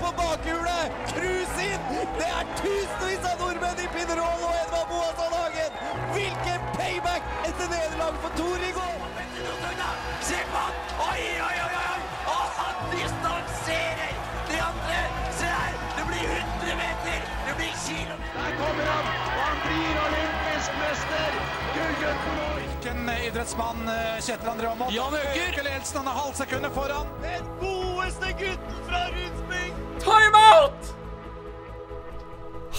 på bakhjulet! Cruise inn! Det er tusenvis av nordmenn i Pinerol og Edvard Boasson Hagen! Hvilken payback etter nederlag for Tor i går! Se på han! Oi, oi, oi, oi! Og han distanserer de andre! Se her! Det blir 100 meter! Det blir kilometer! Der kommer han, og han blir olympisk mester! Gullgutten vår! Hvilken idrettsmann eh, Kjetil André Aamodt? Jan Øker! Han er halvsekundet foran. Den godeste gutten fra Rudsping!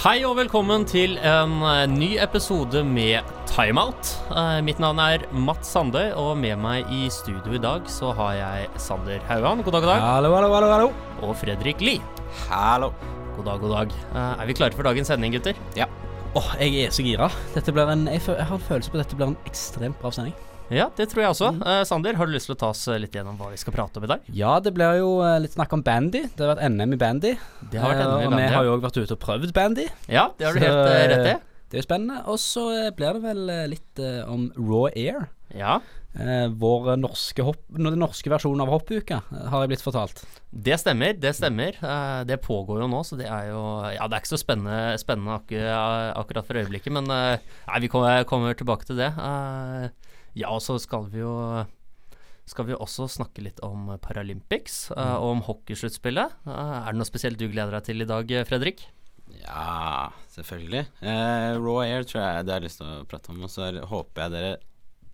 Hei og velkommen til en eh, ny episode med Timeout. Eh, mitt navn er Mats Sandøy, og med meg i studio i dag så har jeg Sander Haugan. God dag, god dag. Hallo, hallo, hallo, hallo. Og Fredrik Lie. Hallo. God dag, god dag. Eh, er vi klare for dagens sending, gutter? Ja. Åh, jeg er så gira. Dette blir en, jeg, jeg har en følelse på at dette blir en ekstremt bra sending. Ja, det tror jeg også. Eh, Sander, har du lyst til å ta oss eh, litt gjennom hva vi skal prate om i dag? Ja, det blir jo eh, litt snakk om bandy. Det har vært NM i bandy. Det har vært NM i bandy, Og vi har jo òg vært ute og prøvd bandy. Ja, det har du Så, helt rett i. Det er jo spennende. Og så blir det vel litt om Raw Air. Ja, Eh, vår norske hopp, den norske versjonen av hoppuka, har jeg blitt fortalt. det stemmer. Det stemmer. Eh, det pågår jo nå, så det er jo Ja, det er ikke så spennende, spennende akku, akkurat for øyeblikket, men eh, nei, vi kommer, kommer tilbake til det. Eh, ja, og så skal vi jo skal vi også snakke litt om Paralympics eh, og om hockeysluttspillet. Eh, er det noe spesielt du gleder deg til i dag, eh, Fredrik? Ja, selvfølgelig. Eh, Raw Air tror jeg det har jeg lyst til å prate om. Og så er- håper jeg dere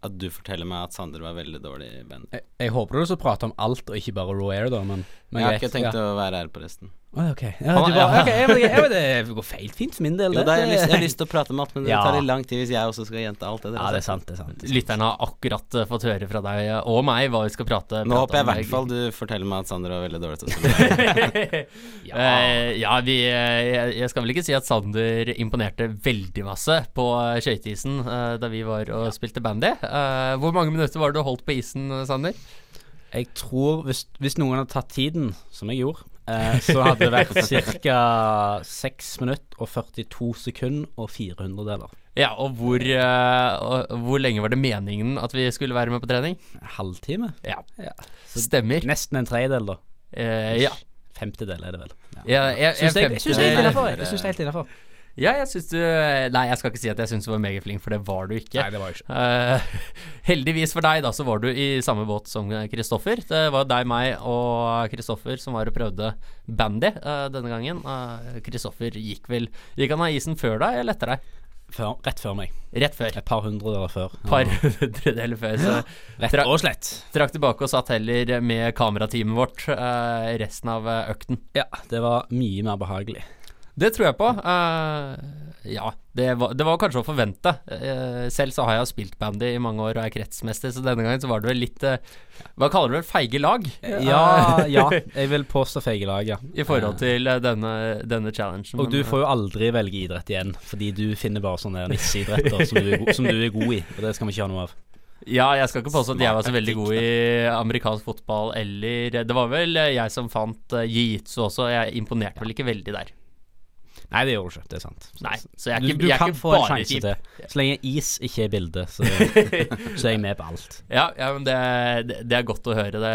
at du forteller meg at Sander var veldig dårlig i band. Jeg, jeg håper du skal prate om alt, og ikke bare Raw Air, da, men, men jeg har greit, ikke tenkt ja. å være her på resten. Ok. Ja, det går feil fint for min del. Jo, det. da har jeg, lyst, jeg har lyst til å prate med men det Ja. tar litt lang tid hvis jeg også skal gjenta alt det dere Ja, har det er sant. det er sant Lytterne har akkurat eh, fått høre fra deg og meg hva vi skal prate, Nå prate håper jeg i hvert fall du forteller meg at Sander var veldig dårlig til å spille. Eh, ja, vi, eh, jeg, skal vel ikke si at Sander imponerte veldig masse på skøyteisen da vi var og spilte bandy. Eh, hvor mange minutter var det du holdt på isen, Sander? Jeg tror hvis, hvis noen hadde tatt tiden, som jeg gjorde, eh, så hadde det vært ca. 6 minutter og 42 sekunder og 400 deler. Ja, og hvor, uh, hvor lenge var det meningen at vi skulle være med på trening? Halvtime? Ja, Ja. stemmer. Nesten en tredjedel, da. Eh, ja. Femtedel er det vel. Ja. Ja, jeg, Syns jeg, jeg, syns. Jeg syns det er helt innafor. Ja, jeg syns du Nei, jeg skal ikke si at jeg syns du var megaflink, for det var du ikke. Nei, det var ikke. Uh, heldigvis for deg, da, så var du i samme båt som Kristoffer. Det var deg, meg og Kristoffer som var og prøvde bandy uh, denne gangen. Kristoffer gikk vel Gikk han av isen før deg, eller etter deg? Før, rett før meg. Rett før. Et par hundre deler før. Ja. par hundredeler før. Så Rett og slett. trakk tilbake og satt heller med kamerateamet vårt eh, resten av eh, økten. Ja, det var mye mer behagelig. Det tror jeg på. Uh, ja, det var, det var kanskje å forvente. Uh, selv så har jeg spilt bandy i mange år og er kretsmester, så denne gangen så var det vel litt uh, Hva kaller du det? Feige lag? Ja, ja. Jeg vil påstå feige lag, ja. I forhold til denne, denne challengen. Og du får jo aldri velge idrett igjen, fordi du finner bare sånne nisseidretter som, som du er god i, og det skal vi ikke ha noe av. Ja, jeg skal ikke påstå at jeg var så veldig god i amerikansk fotball eller Det var vel jeg som fant jiu-jitsu også, jeg imponerte vel ikke veldig der. Nei, det gjør du ikke, det er sant. Nei, så jeg er Du, ikke, du jeg er kan ikke få en sjanse kjip. til. Så lenge is ikke er bildet, så, så er jeg med på alt. Ja, ja, men det, det, det er godt å høre. Det.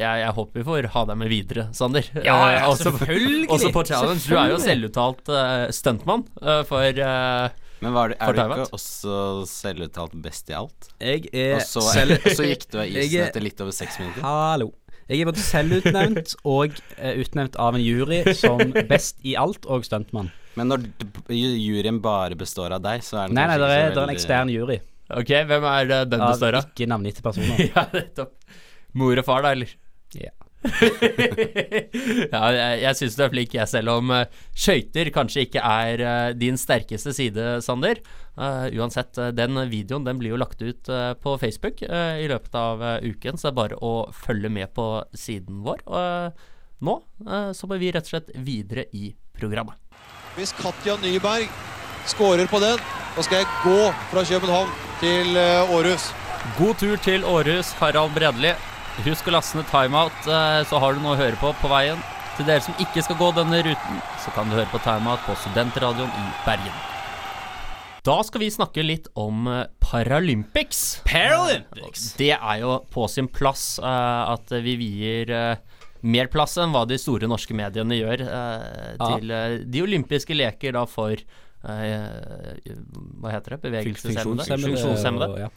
Jeg, jeg håper vi får ha deg med videre, Sander. Ja, ja, Eh, også, selvfølgelig. Også på challenge. Du er jo selvuttalt uh, stuntmann uh, for uh, Men var du, er du ikke også selvuttalt best i alt? Jeg er Og så, selv... så gikk du av isen er- etter litt over seks minutter? Hallo. Jeg er både selvutnevnt og eh, utnevnt av en jury som best i alt og stuntmann. Men når d- juryen bare består av deg, så er den Nei, nei, det er, det er en ekstern jury Ok, hvem er det den av består av? ikke navngitte personer. Ja, nettopp. Mor og far, da, eller? Ja. ja, jeg, jeg syns du er flink, jeg, selv om uh, skøyter kanskje ikke er uh, din sterkeste side, Sander. Uh, uansett, den videoen den blir jo lagt ut på Facebook i løpet av uken, så det er bare å følge med på siden vår. Og nå så må vi rett og slett videre i programmet. Hvis Katja Nyberg skårer på den, da skal jeg gå fra København til Århus. God tur til Århus, Harald Bredli. Husk å laste ned timeout, eh, så har du noe å høre på på veien. Til dere som ikke skal gå denne ruten, så kan du høre på timeout på Studentradioen i Bergen. Da skal vi snakke litt om eh, Paralympics. Paralympics. Det er jo på sin plass eh, at vi vier, mer plass enn hva de store norske mediene gjør til de olympiske leker da for Hva heter det? Bevegelseshemmede? Funksjonshemmede. ja.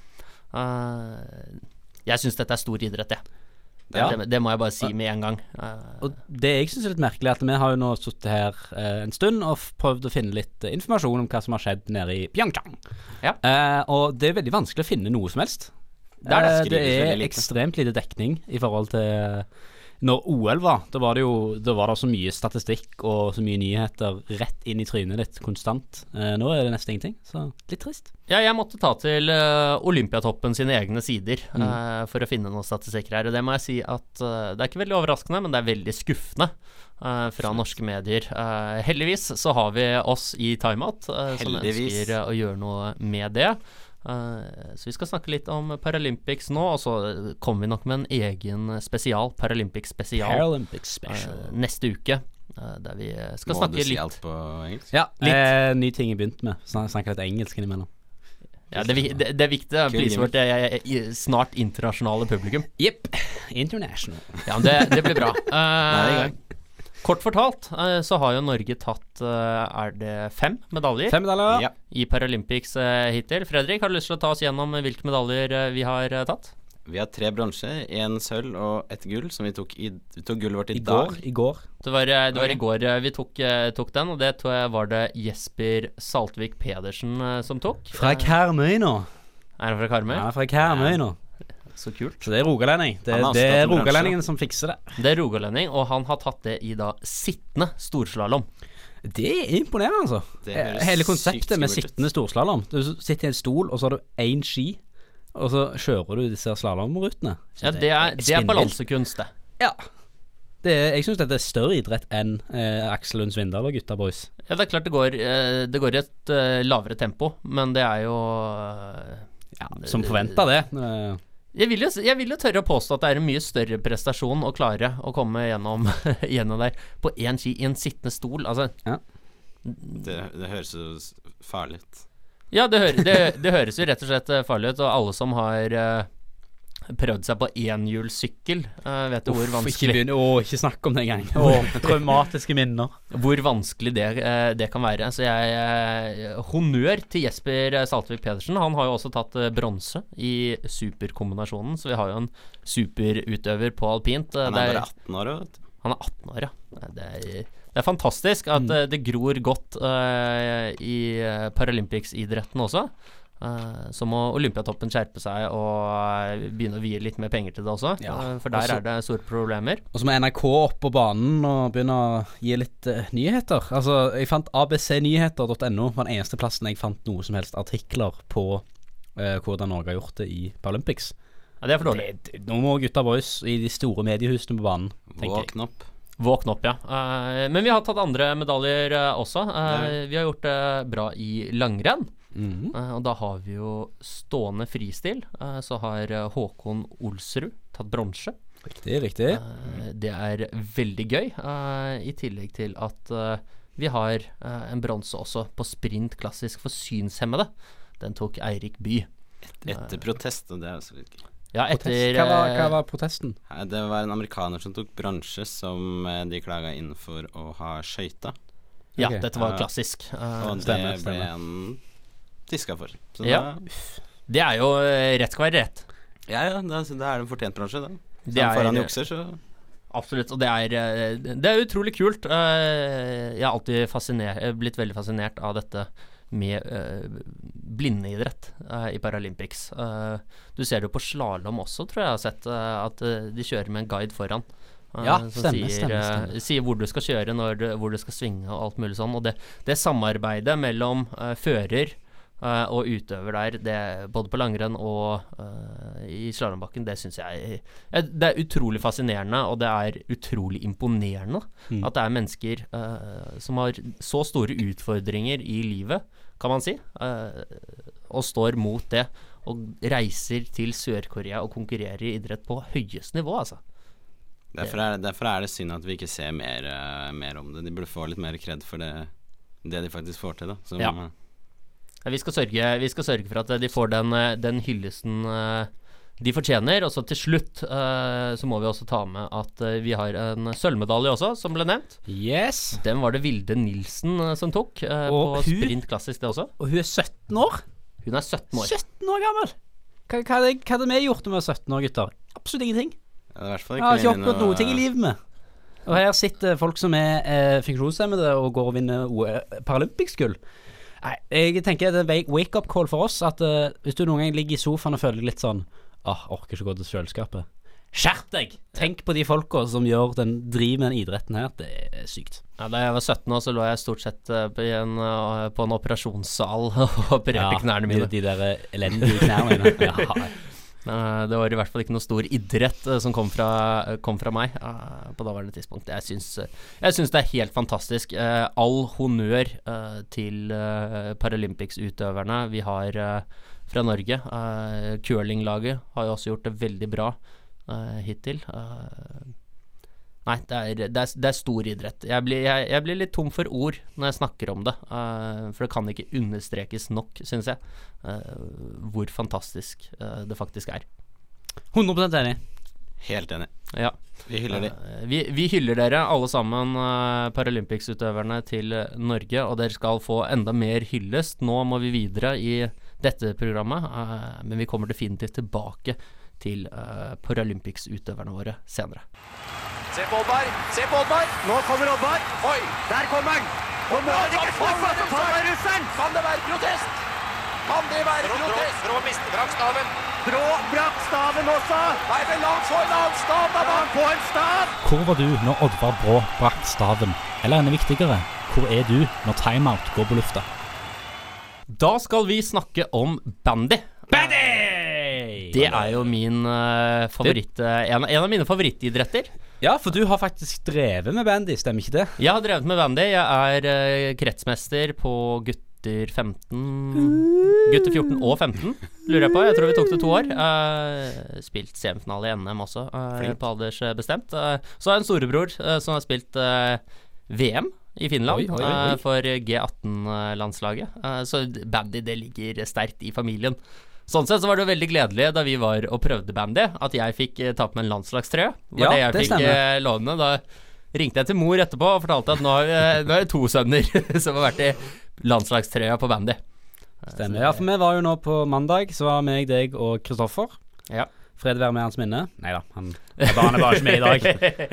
Jeg syns dette er stor idrett, jeg. Ja. Det, det må jeg bare si med en gang. Eh, Og det jeg syns er litt merkelig, er at vi har jo nå sittet her eh, en stund og prøvd å finne litt eh, informasjon om hva som har skjedd nede i Pyeongchang. Ja. Eh, og det er veldig vanskelig å finne noe som helst. Det er det. Eh, det er ekstremt lite dekning i forhold til når OL var. Da var det jo Da var det så mye statistikk og så mye nyheter rett inn i trynet ditt konstant. Eh, nå er det nesten ingenting, så litt trist. Ja, jeg måtte ta til uh, Olympiatoppen sine egne sider Mm. uh, for å finne noen statistikker her. Og det må jeg si at uh, det er ikke veldig overraskende, men det er veldig skuffende fra norske medier. Heldigvis så har vi oss i Timeout som ønsker å gjøre noe med det. Eh, så vi skal snakke litt om Paralympics nå, og så eh, kommer vi nok med en egen spesial, Paralympics spesial, Paralympics special. Uh, neste uke. Uh, der vi skal Må snakke du si alt på engelsk? ja, litt. ny ting jeg begynte med. Snak, snakke litt engelsk innimellom. Ja, det, det, det er viktig. Kul Please vårt eh, snart internasjonale publikum. Jepp. International. Ja, men det, det blir bra. Uh, er kort fortalt eh, så har jo Norge tatt eh, Er det fem medaljer Fem medaljer. Ja. i Paralympics eh, hittil? Fredrik, har du lyst til å ta oss gjennom hvilke medaljer vi har tatt? Vi har tre bronse, én sølv og ett gull, som vi tok i Vi tok gullet vårt i, I går. dag. I går. Det var, det var i går vi tok, tok den, og det tror jeg var det Jesper Saltvik Pedersen som tok. Fra Karmøy nå. Er han fra Karmøy? Ja, fra Karmøy nå. Så kult. Så det er rogalending. Det, det er rogalendingen som fikser det. Det er rogalending, og han har tatt det i da sittende storslalåm. Det er imponerende, altså. Det Eh, Hele konseptet med sittende storslalåm. Du sitter i en stol, og så har du én ski, og så kjører du disse slalåmrutene. Ja, det er, det er balansekunst, det. Ja. Det er, jeg syns dette er større idrett enn eh, Aksel Lund Svindal og gutta boys. Ja, det er klart det går, eh, det går i et eh, lavere tempo, men det er jo eh, Ja, som forventa, det. Jeg vil, jo, jeg vil jo tørre å påstå at det er en mye større prestasjon å klare å komme gjennom, gjennom der på én ski i en sittende stol. Altså, Det, det høres jo farlig ut. ja, det, hø det, det høres jo rett og slett eh, farlig ut, og alle som har eh, prøvd seg på enhjulssykkel, uh, vet du hvor Uff, ikke vanskelig begynn Å, ikke snakk om det engang. Å, traumatiske minner. hvor vanskelig det, eh, det kan være. Så jeg uh, Honnør til Jesper Saltvik Pedersen. Han har jo også tatt bronse i superkombinasjonen, så vi har jo en superutøver på alpint. Han er bare 18 år, vet du. Han er 18 år, ja. Det er, det er fantastisk at Mm. det gror godt uh, i uh, Paralympics-idretten også. Eh, så må Olympiatoppen skjerpe seg og eh, begynne å vie litt mer penger til det også. Ja, eh, for der også- er det store problemer. Og så må NRK opp på banen og begynne å gi litt uh, nyheter. Altså, jeg fant abcnyheter.no var den eneste plassen jeg fant noe som helst artikler på uh, hvordan Norge har gjort det i Paralympics. Ja, det er for dårlig. Det, nå må gutta boys i de store mediehusene på banen, tenker jeg. Våkn opp. Våkne opp, ja. Uh, men vi har tatt andre medaljer også. Eh, vi har gjort det bra i langrenn. Mhm. Eh, og da har vi jo stående fristil. Eh, så har eh, Håkon Olsrud tatt bronse. Riktig, riktig. Det er veldig gøy, i tillegg til at vi har en bronse også på sprint klassisk for synshemmede. Den tok Eirik By. Etter protest, og det er også litt gøy. Ja, etter Hva var, hva var protesten? Det var en amerikaner som tok bransje som de klaga inn for å ha skøyta. Ja, okay. dette var klassisk. Og det ble stemmer. Diska for. Så Ja. da, det er jo eh, rett skal være rett. ja, ja, Det er, det er en fortjent bransje, det. Så Det er- foran jukser, så Absolutt, og det er, eh, det er utrolig kult. Eh, Jeg har alltid fasciner- blitt veldig fascinert av dette med eh, blindeidrett i Paralympics. Du ser det jo på slalåm også, tror jeg jeg har sett, at de kjører med en guide foran. Ja, som stemmer, sier, stemmer, stemmer. sier hvor du skal kjøre, når du, hvor du skal svinge og alt mulig sånn. Og det, det samarbeidet mellom fører eh, og utøver der, det, både på langrenn og uh, i slalåmbakken, det syns jeg Det er utrolig fascinerende, og det er utrolig imponerende Mm. at det er mennesker uh, som har så store utfordringer i livet, kan man si, og står mot det. Og reiser til Sør-Korea og konkurrerer i idrett på høyeste nivå, altså. derfor er, derfor er det synd at vi ikke ser mer, mer om det. De burde få litt mer kred for det, det de faktisk får til, da. Som, Ja. Ja, Vi skal, sørge, vi skal sørge for at de får den, eh, den hyllesten eh, de fortjener. Og så til slutt eh, så må vi også ta med at eh, vi har en sølvmedalje også, som ble nevnt. Yes. Den var det Vilde Nilsen eh, som tok, eh, Og på hun- sprint klassisk, det også. Og hun er 17 år. Hun er 17 år. 17 år gammel! Hva, hva, hadde, hva hadde vi gjort når vi var 17 år, gutter? Absolutt ingenting. Ja, Jeg har ikke oppnådd noe ting i livet med. Og her sitter folk som er eh, funksjonshemmede og går og vinner Paralympics-gull. Nei, jeg tenker det er wake-up call for oss at uh, hvis du noen gang ligger i sofaen og føler litt sånn Åh, orker ikke gå til kjøleskapet. Skjerp deg! Tenk på de folka som gjør den driver med den idretten her. Det er sykt. Ja, da jeg var 17 år, så lå jeg stort sett eh, på en, eh, på en operasjonssal og opererte knærne mine. De, de der elendige knærne mine. Ja. Eh, det var i hvert fall ikke noe stor idrett eh, som kom fra, kom fra meg eh, på daværende tidspunkt. Jeg syns, eh, jeg syns det er helt fantastisk. Eh, all honnør eh, til uh, Paralympics-utøverne vi har eh, fra Norge. Uh, Curlinglaget har jo også gjort det veldig bra eh, hittil. Eh, Nei, det er, det, er, det er stor idrett. Jeg blir, jeg, jeg blir litt tom for ord når jeg snakker om det. Uh, for det kan ikke understrekes nok, syns jeg, uh, hvor fantastisk uh, det faktisk er. 100 enig. Helt enig. Ja. Vi hyller de. Vi, vi hyller dere alle sammen, uh, Paralympics-utøverne til Norge, og dere skal få enda mer hyllest. Nå må vi videre i dette programmet, men vi kommer definitivt tilbake til uh, Paralympics-utøverne våre senere. Se på Oddvar! Se på Oddvar! Nå kommer Oddvar! Oi! Der kommer han! Og nå er det ikke snakk om å ta russeren! Kan det være protest? Kan det være protest? Brå mister brakk staven. Brå brakk staven også! Nei, men la han få en annen stav, da! La han få en stav! Hvor var du når Oddvar Brå brakk staven? Eller enda viktigere, hvor er du når timeout går på lufta? Da skal vi snakke om bandy. Bandy! Det er jo min uh, favoritt eh, en, en av mine favorittidretter. Ja, for du har faktisk drevet med bandy, stemmer ikke det? Jeg har drevet med bandy. Jeg er uh, kretsmester på gutter 15 Gutter 14 og 15, lurer jeg på. Jeg tror vi tok det to år. Uh, spilt semifinale i NM også, på aldersbestemt. Så har jeg en storebror som har spilt VM i Finland Oi, oi, oi. for G18-landslaget. så bandy det ligger sterkt i familien. Sånn sett så var det jo veldig gledelig da vi var og prøvde bandy, at jeg fikk eh, ta på meg en landslagstrøye. Var Ja, det jeg det fikk stemmer. eh, låne. Da ringte jeg til mor etterpå og fortalte at nå har vi- nå har vi to sønner som har vært i landslagstrøya på bandy. Stemmer. Ja, for vi var jo nå på mandag, så var meg, deg og Kristoffer. Ja. Fred være med hans minne. Nei da, han, han er bare ikke med i dag.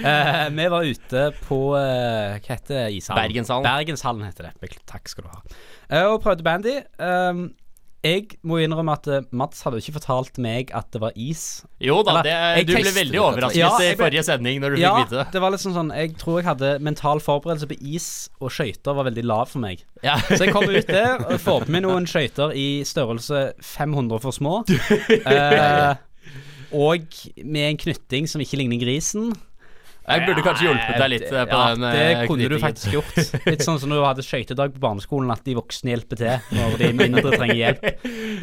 uh, vi var ute på uh, Hva heter ishallen? Bergenshallen. Bergenshallen heter det. Takk skal du ha. Uh, og prøvde bandy. Um, jeg må innrømme at eh, Mats hadde jo ikke fortalt meg at det var is. Jo da, det, du ble veldig overrasket Ja, i forrige sending når du ja, fikk vite det. det var liksom sånn Jeg tror jeg hadde mental forberedelse på is, og skøyter var veldig lav for meg. Ja. Så jeg kom ut der og får på meg noen skøyter i størrelse 500 for små. Eh, og med en knytting som ikke ligner grisen. Jeg burde kanskje hjulpet deg litt eh, på ja, den. Det eh, kunne du faktisk gjort. Litt sånn som når du hadde skøytedag på barneskolen, at de voksne hjelper til når de mindre trenger hjelp.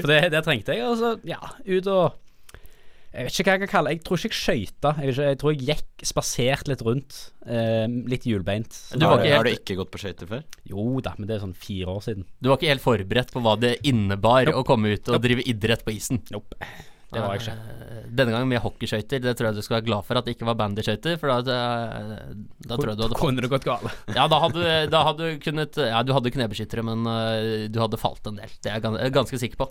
For det, det trengte jeg. Og så, ja, ut og Jeg vet ikke hva jeg kan kalle Jeg tror ikke jeg skøyta. Jeg, jeg tror jeg gikk spasert litt rundt. Eh, litt hjulbeint. Så Du var Har du ikke gått på skøyter før? Jo da, men det er sånn fire år siden. Du var ikke helt forberedt på hva det innebar å komme ut og drive idrett på isen. Nope. Det var jeg ikke. Eh, Denne gangen med hockeyskøyter. Det tror jeg du skal være glad for at det ikke var bandyskøyter, for da, eh, da tror jeg du hadde falt. Kunne det gått galt? Ja, da hadde, da hadde du kunnet Ja, du hadde knebeskyttere, men uh, du hadde falt en del. Det er jeg gan- ganske sikker på.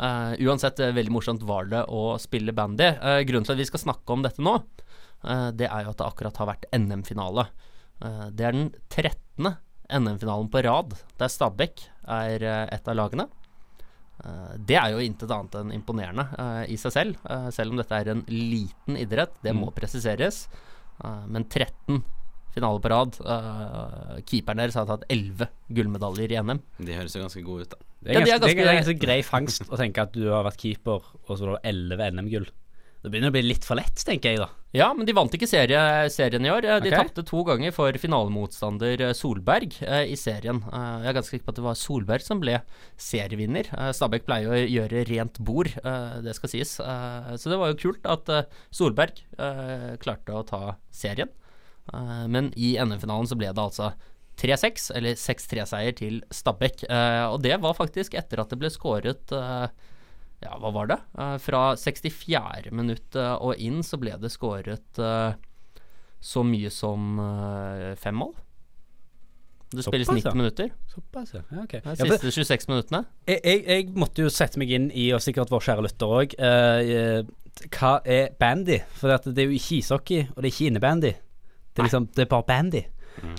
Uh, uansett, veldig morsomt var det å spille bandy. Uh, grunnen til at vi skal snakke om dette nå, det er jo at det akkurat har vært NM-finale. Det er den 13. NM-finalen på rad der Stabæk er et av lagene. Eh, Det er jo intet annet enn imponerende uh, i seg selv, uh, selv om dette er en liten idrett. Det må presiseres. Uh, men 13 finaler på rad. keeperen deres har tatt 11 gullmedaljer i NM. De høres jo ganske gode ut, da. Det er Ja, de er ganske, det er ganske- ganske grei fangst å tenke at du har vært keeper, og så har du 11 NM-gull. Det begynner å bli litt for lett, tenker jeg da. Ja, men de vant ikke serie, serien i år. Eh, De okay. tapte to ganger for finalemotstander eh, Solberg eh, i serien. Eh, jeg er ganske sikker på at det var Solberg som ble serievinner. Eh, Stabæk pleier å gjøre rent bord, eh, det skal sies. Så det var jo kult at Solberg klarte å ta serien. Men i NM-finalen så ble det altså 3-6, eller 6-3-seier til Stabæk. Og det var faktisk etter at det ble skåret Ja, hva var det? Eh, fra 64. minutt eh, og inn så ble det skåret eh, så mye som fem mål. Det spilles 90 minutter. Såpass, ja. ja. De siste 26 minuttene. jeg, jeg, jeg måtte jo sette meg inn i, og sikkert vår kjære lytter òg, hva er bandy? For det er jo ikke ishockey, og det er ikke innebandy. Det er liksom, det er bare bandy.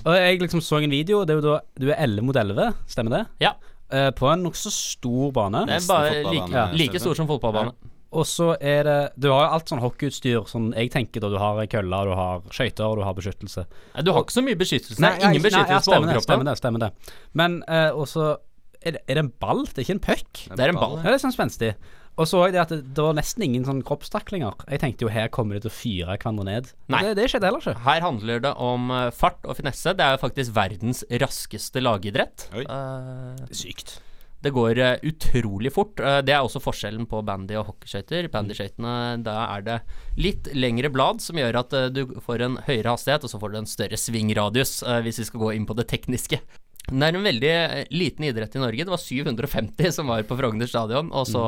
Og jeg liksom så en video, det er jo da du er 11 mot 11, stemmer det? Ja. Eh, på en nokså stor bane. Det er bare like, ja. like stor som fotballbane. Og så er det Du har jo alt sånn hockeyutstyr, sånn jeg tenker da. Du har køller, du har skøyter, og du har beskyttelse. Nei, Du har ikke så mye beskyttelse. Nei, Ingen ja, beskyttelse ja, på overkroppen. Stemmer det. stemmer det Men eh, også er det, er det en ball? Det er ikke en puck? Det er en ball. Ja, det er sånn spenstig. Og så òg det at det, det var nesten ingen sånn kroppstaklinger. Jeg tenkte jo her kommer de til å fyre hverandre ned. Nei. Det, det skjedde heller ikke. Her handler det om eh, fart og finesse. Det er jo faktisk verdens raskeste lagidrett. Oi. er Sykt. det går eh, utrolig fort. Det er også forskjellen på bandy og hockeyskøyter. Bandyskøytene, da er det litt lengre blad, som gjør at du får en høyere hastighet, og så får du en større svingradius, hvis vi skal gå inn på det tekniske. Det er en veldig eh, liten idrett i Norge. Det var 750 som var på Frogner stadion, og så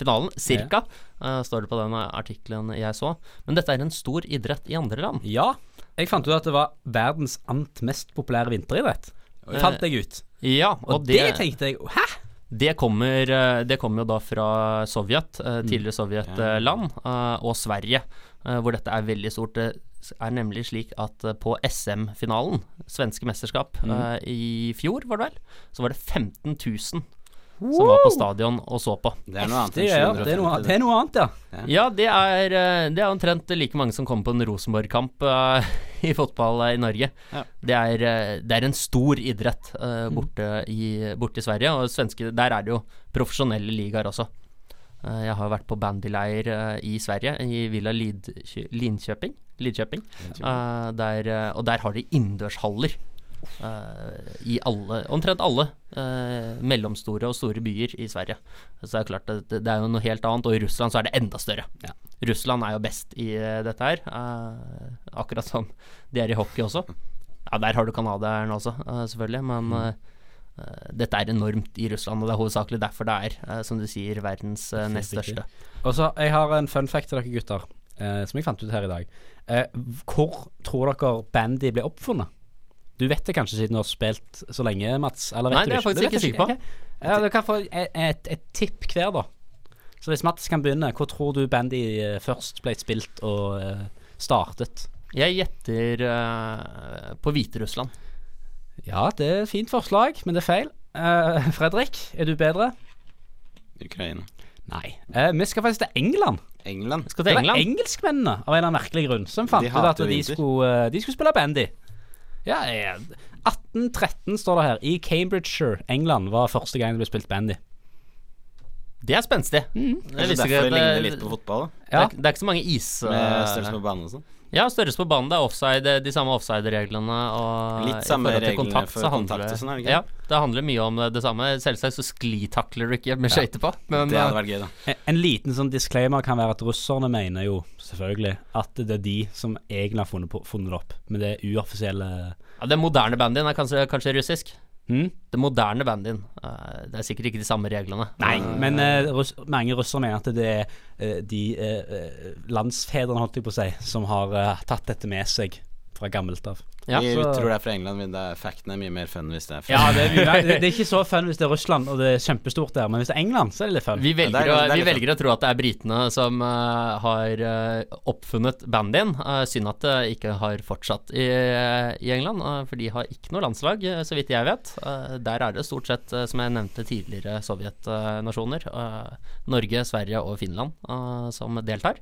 finalen. Cirka, eh, står det på den artikkelen jeg så. Men dette er en stor idrett i andre land. Ja. Jeg fant ut at det var verdens ant mest populære vinteridrett. Fant jeg ut. Ja, Og, og, det, det, tenkte jeg Hæ? det, kommer, det kommer jo da fra Sovjet, Mm. tidligere Sovjetland, og Sverige, hvor dette er veldig stort. Er nemlig slik at eh, på SM-finalen, svenske mesterskap, Mm. uh, i fjor var det vel, så var det 15 000 som var på stadion og så på. Det er noe annet er, det, er noe, det er noe annet, ja. Ja, det er, eh, det er omtrent like mange som kommer på en Rosenborg-kamp uh, i fotball i Norge. Ja. Det, er, det er en stor idrett Mm. borte, i, borte i Sverige, og svenske, der er det jo profesjonelle ligaer også. Jeg har vært på bandyleir i Sverige, i Villa Lid Linköping. Lidköping. Uh, der, eh, og der har de innendørshaller. Uh, I alle, omtrent alle uh, mellomstore og store byer i Sverige. Så det er klart det, det er jo noe helt annet, og i Russland så er det enda større. Russland er jo best i eh, dette her, eh, akkurat som de er i hockey også. Ja, der har du canadieren også, eh, selvfølgelig, men eh, eh, dette er enormt i Russland, og det er hovedsakelig derfor det er, eh, som du sier, verdens eh, nest største. Og så Jeg har en fun fact til dere gutter, eh, som jeg fant ut her i dag. Eh, hvor tror dere bandy ble oppfunnet? Du vet det kanskje siden du har spilt så lenge, Mats? Eller vet Nei, du det er jeg faktisk ikke sikker på. Okay. Ja, du kan få et, et, et tipp hver, da. Så hvis Mats kan begynne, hvor tror du bandy eh, først ble spilt og uh, startet? Jeg gjetter uh, på Hviterussland. Ja, det er et fint forslag, men det er feil. Uh, Fredrik, er du bedre? Ukraina. Nei. Eh, vi skal faktisk til England. England. Skal Det til var England. engelskmennene av en eller annen merkelig grunn som fant ut at de skulle, eh, de skulle spille bandy. Ja, eh, 1813 står det her. I Cambridgeshire, England, var første gang det ble spilt bandy. Det er spenstig. Mm. Det, visste derfor det ligner litt på fotball, da. Det, er, det er ikke så mange is... Med eh, størrelse på banen og sånn. Ja, størrelse på banen. Det er offside, de samme offside-reglene. Litt samme reglene for kontakt og sånn, er det ikke? Ja, det handler mye om det samme. Selvsagt så sklitakler du ikke med skøyter på, men Det hadde eh, vært gøy, da. En, en liten sånn disclaimer kan være at russerne mener jo selvfølgelig at det er de som egentlig har funnet, på, funnet det opp, men det er uoffisielle ja, den moderne bandyen er kanskje, kanskje russisk. Hm? Det moderne bandyen. eh, det er sikkert ikke de samme reglene. Nei, men uh, russ, mange russere mener at det er uh, de landsfedrene, holdt jeg på å si, som har tatt dette med seg fra gammelt av. Ja, Vi så- tror det er fra England, men det er, facten er mye mer fun hvis det er fra Ja, det er, det, det er ikke så fun hvis det er Russland og det er kjempestort der, men hvis det er England, så er det litt fun. Vi velger, ja, litt, å, er vi velger å tro at det er britene som uh, har eh, oppfunnet bandyen. Uh, synd at det ikke har fortsatt i, i England, eh, for de har ikke noe landslag, eh, så vidt jeg vet. Eh, der er det stort sett, eh, som jeg nevnte tidligere, sovjetnasjoner. eh, Norge, Sverige og Finland eh, som deltar.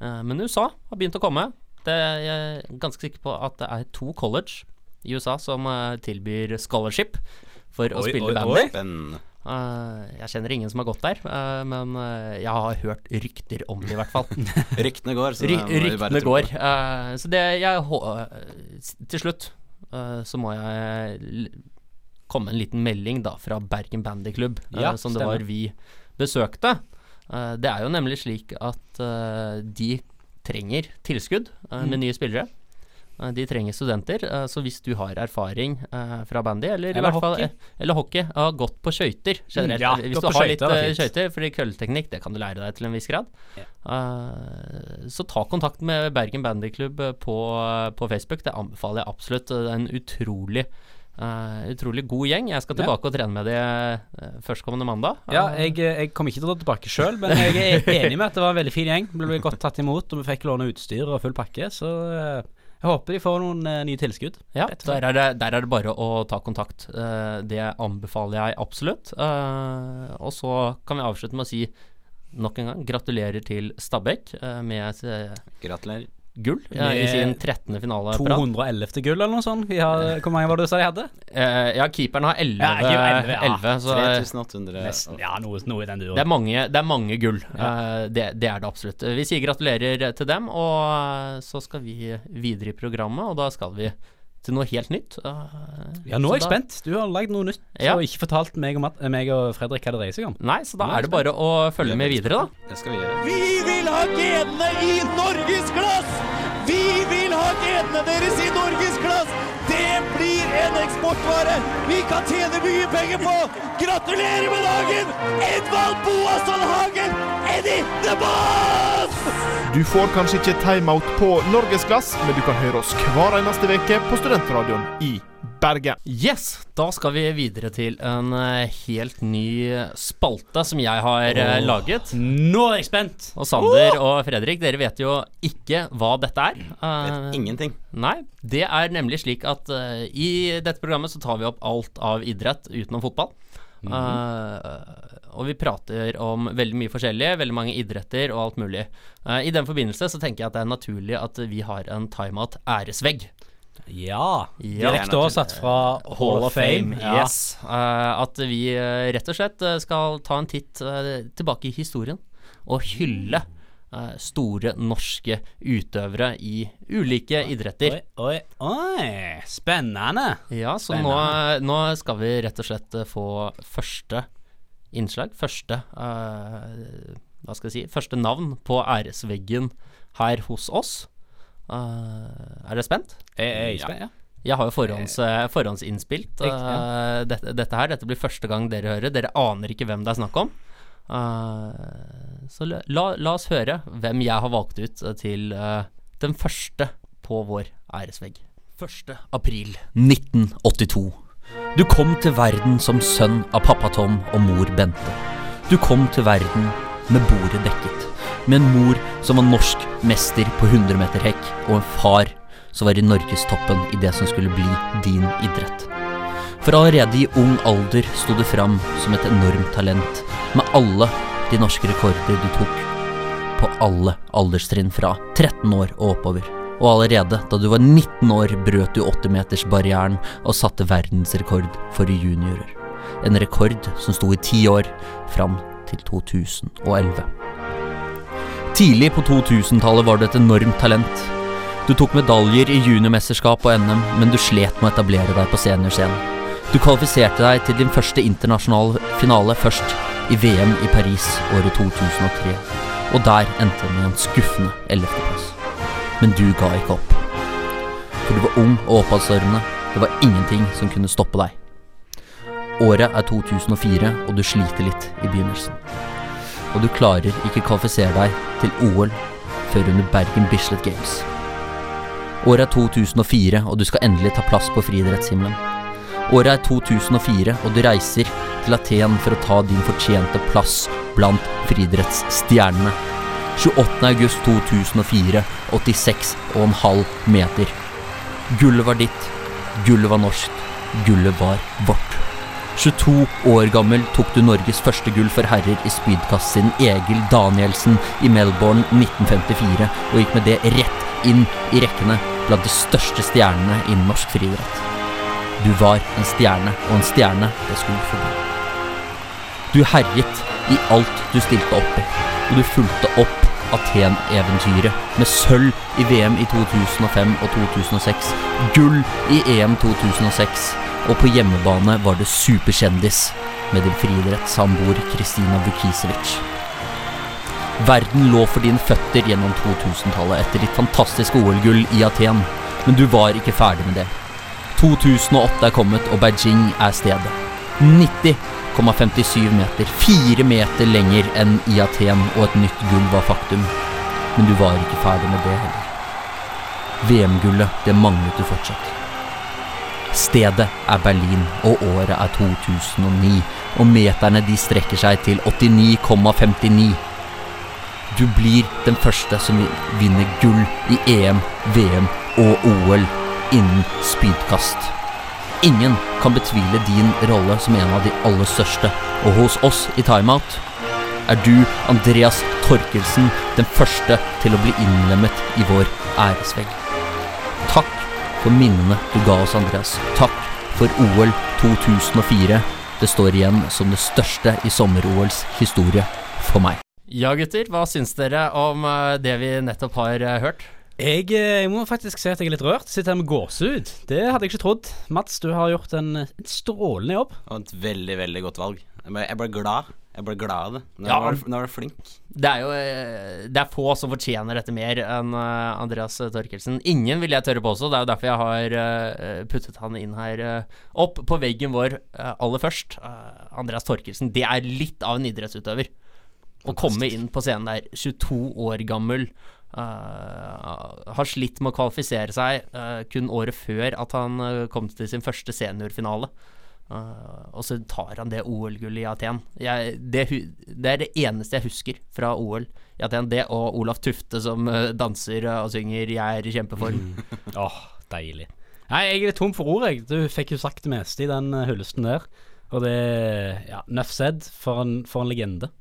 Eh, men USA har begynt å komme. Det, jeg er ganske sikker på at det er to college i USA som eh, tilbyr scholarship for å spille oi, bandy. oi. Eh, jeg kjenner ingen som har gått der, uh, men uh, jeg har hørt rykter om det, i hvert fall. Ryktene går, så Ry ryktene går. det. Så det jeg Til slutt så må jeg komme en liten melding da fra Bergen Bandyklubb, Ja, som det stemmer. var vi besøkte. Det er jo nemlig slik at de trenger tilskudd eh, med nye spillere. Eh, De trenger studenter, eh, så hvis du har erfaring fra bandy, eller, i hvert fall hockey. Eller hockey, har gått på skøyter generelt. Mm, ja, hvis du har litt skøyter fordi kølleteknikk, det kan du lære deg til en viss grad. Ja. så ta kontakt med Bergen Bandyklubb på, på Facebook, det anbefaler jeg absolutt. Det er en utrolig eh, utrolig god gjeng. Jeg skal Ja. tilbake og trene med de uh, førstkommende mandag. Ja, Eh, jeg, jeg kommer ikke til å dra tilbake sjøl, men jeg er enig med at det var en veldig fin gjeng. Ble godt tatt imot, og vi fikk låne utstyr og full pakke. Så jeg håper de får noen nye tilskudd. Ja, der er, det, der er det bare å ta kontakt. Det anbefaler jeg absolutt. Og så kan vi avslutte med å si nok en gang gratulerer til Stabæk med Gratulerer. Gull ja, i sin 13. finale 211. gull eller noe sånt. Vi har, hvor mange var det du sa de hadde? Uh, ja, keeperen har 11, Ja, 11, ja. 11 så eh, 3800 Nesten. Ja, noe, noe i den det er mange, det er mange gull. Uh, det, det er det absolutt. Vi sier gratulerer til dem, og så skal vi videre i programmet, og da skal vi til noe helt nytt. Eh, Ja, nå er jeg da- spent. Du har lagd noe nytt Ja. og ikke fortalt meg og, Matt, meg og Fredrik hva det dreier seg om. Nei, så da Nå er er det bare å følge med videre, da. Det skal vi gjøre. Vi vil ha genene i norgesglass! Vi vil ha genene deres i norgesglass! Det blir en eksportvare vi kan tjene mye penger på! Gratulerer med dagen! Edvald Boasson Hagen, Eddie the Boss! Du får kanskje ikke timeout på Norgesglass, men du kan høre oss hver eneste uke på Studentradioen i Bergen. Yes, da skal vi videre til en eh, helt ny spalte som jeg har oh. laget. Nå er jeg spent! Og Sander og Fredrik, dere vet jo ikke hva dette er. Eh, Vet ingenting. Nei, det er nemlig slik at eh, i dette programmet så tar vi opp alt av idrett utenom fotball. Eh, og vi prater om veldig mye forskjellig, veldig mange idretter og alt mulig. Uh, I den forbindelse så tenker jeg at det er naturlig at vi har en timeout æresvegg. Ja. Ja. Direkte oversatt fra Hall of Fame. Ja. Yes. Uh, at vi rett og slett skal ta en titt tilbake i historien og hylle store norske utøvere i ulike idretter. Oi, oi, oi. Spennende. Ja, så nå, nå skal vi rett og slett eh, få første innslag. Første uh, Hva skal jeg si Første navn på æresveggen her hos oss. Uh, er dere spent? Jeg, jeg er spent, ja. Jeg har jo forhånds, eh, forhåndsinnspilt eh, dette, dette her. Dette blir første gang dere hører. Dere aner ikke hvem det er snakk om. Eh, så la, la, oss høre hvem jeg har valgt ut til uh, den første på vår æresvegg. 1. april 1982. Du kom til verden som sønn av pappa Tom og mor Bente. Du kom til verden med bordet dekket. Med en mor som var norsk mester på 100 meter hekk, og en far som var i norgestoppen i det som skulle bli din idrett. For allerede i ung alder sto du fram som et enormt talent, med alle de norske rekorder du tok på alle alderstrinn fra 13 år og oppover. Og allerede da du var 19 år brøt du 80-metersbarrieren og satte verdensrekord for juniorer. En rekord som sto i ti år, fram til 2011. Tidlig på 2000-tallet var du et enormt talent. Du tok medaljer i juniormesterskap og NM, men du slet med å etablere deg på seniorscenen. Du kvalifiserte deg til din første internasjonale finale først i VM i Paris året 2003, og der endte den med en skuffende 11.-plass. Men du ga ikke opp. For du var ung og oppadstormende, det var ingenting som kunne stoppe deg. Året er 2004, og du sliter litt i begynnelsen. Og du klarer ikke kvalifisere deg til OL før under Bergen Bislett Games. Året er 2004, og du skal endelig ta plass på friidrettshimmelen. Året er 2004, og du reiser til Aten for å ta din fortjente plass blant friidrettsstjernene. 28. august 2004, 86,5 meter. Gullet var ditt, gullet var norsk, gullet var vårt. 22 år gammel tok du Norges første gull for herrer i spydkast siden Egil Danielsen i Melbourne 1954, og gikk med det rett inn i rekkene blant de største stjernene innen norsk friidrett. Du var en stjerne, og en stjerne, det skulle forbli. Du herjet i alt du stilte opp i, og du fulgte opp Aten-eventyret med sølv i VM i 2005 og 2006, gull i EM 2006, og på hjemmebane var du superkjendis med din friidrettssamboer Kristina Vukisevic. Verden lå for dine føtter gjennom 2000-tallet etter ditt fantastiske OL-gull i Aten. Men du var ikke ferdig med det. 2008 er kommet, og Beijing er stedet. 90,57 meter. Fire meter lenger enn i Aten, og et nytt gull var faktum. Men du var ikke ferdig med det heller. VM-gullet, det manglet du fortsatt. Stedet er Berlin, og året er 2009, og meterne de strekker seg til 89,59. Du blir den første som vinner gull i EM, VM og OL innen spydkast. Ingen kan betvile din rolle som en av de aller største, og hos oss i Timeout er du, Andreas Torkelsen, den første til å bli innlemmet i vår æresvegg. Takk for minnene du ga oss, Andreas. Takk for OL 2004. Det står igjen som det største i sommer-OLs historie for meg. Ja, gutter. Hva syns dere om eh, det vi nettopp har eh, hørt? Jeg, eh, jeg må faktisk si at jeg er litt rørt. Sitter her med gåsehud. Det hadde jeg ikke trodd. Mats, du har gjort en, en strålende jobb. Og et veldig, veldig godt valg. Jeg ble, jeg ble glad. Jeg ble glad av det. Nå Ja. var, du- nå var du flink. Det er jo eh, Det er få som fortjener dette mer enn eh, Andreas Torkelsen. Ingen vil jeg tørre påstå. Det er jo derfor jeg har puttet han inn her opp på veggen vår aller først. Andreas Torkelsen. Det er litt av en idrettsutøver. Å komme inn på scenen der, 22 år gammel. Eh, har slitt med å kvalifisere seg eh, kun året før at han eh, kom til sin første seniorfinale. Uh, og så tar han det OL-gullet i Aten. Jeg, det, det er det eneste jeg husker fra OL i Aten. Det og Olaf Tufte som uh, danser og synger 'Jeg er i kjempeform'. Åh, deilig. Nei, jeg er tom for ord, jeg. Du fikk jo sagt det meste i den hullesten der. Og det Ja, nøff said. For for en legende.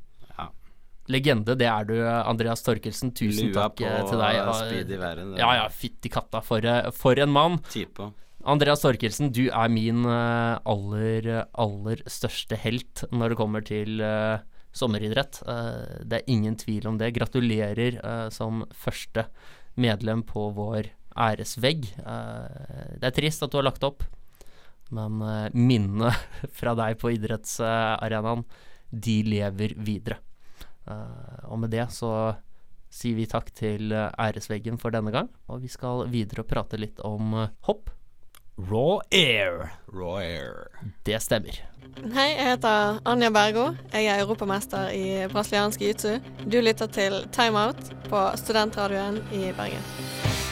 Legende, det er du, Andreas Torkelsen. Tusen Lua takk på eh, til deg. og speed i været. Ja ja, fytti katta, for, eh, for en mann. Type. Andreas Torkelsen, du er min eh, aller, aller største helt når det kommer til uh, sommeridrett. Uh, det er ingen tvil om det. Gratulerer uh, som første medlem på vår æresvegg. Det er trist at du har lagt opp, men minnene fra deg på idrettsarenaen, de lever videre. Eh, og med det så sier vi takk til eh, æresveggen for denne gang, og vi skal videre og prate litt om eh, hopp. Raw air. Raw air. Det stemmer. Hei, jeg heter Anja Bergo. Jeg er europamester i brasiliansk jiu-jitsu. Du lytter til Timeout på studentradioen i Bergen.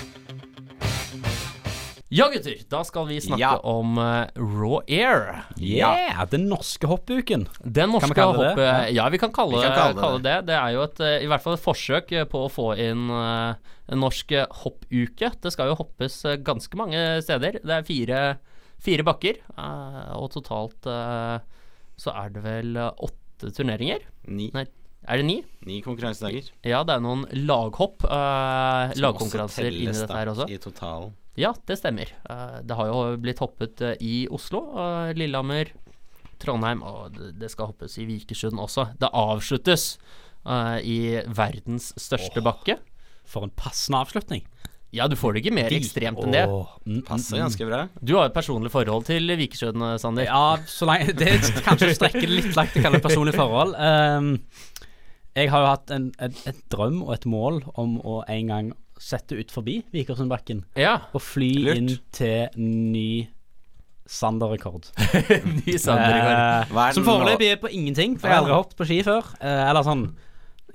Ja, gutter, da skal vi snakke Ja. om uh, Raw Air. Yeah, den norske hoppuken. Den norske vi kalle det det? Ja, vi kan kalle, Vi kan kalle det kalle det det. er jo et, eh, i hvert fall et forsøk eh, på å få inn uh, en norsk hoppuke. Det skal jo hoppes ganske mange steder. Det er fire, fire bakker, uh, og totalt så er det vel åtte turneringer. Ni. Nei, er det ni? Ni konkurransedager. Ja, det er noen laghopp. lagkonkurranser inni dette her også. I totalen. Ja, det stemmer. Eh, det har jo blitt hoppet eh, i Oslo, eh, Lillehammer, Trondheim, og det, skal hoppes i Vikersund også. Det avsluttes eh, i verdens største bakke. For en passende avslutning. Ja, du får det ikke mer ekstremt enn det. Mm, Passer ganske bra. Du har jo personlig forhold til Vikersund, Sander. Ja, så lenge Det er kanskje å strekke litt langt å kalle det personlig forhold. Um, jeg har jo hatt en, et, et drøm og et mål om å en gang sette ut forbi Vikersundbakken Ja, og fly Lurt. inn til ny Sander-rekord. ny Sander-rekord. Eh, som foreløpig er på ingenting, for jeg har aldri hoppet på ski før. Eh, eller sånn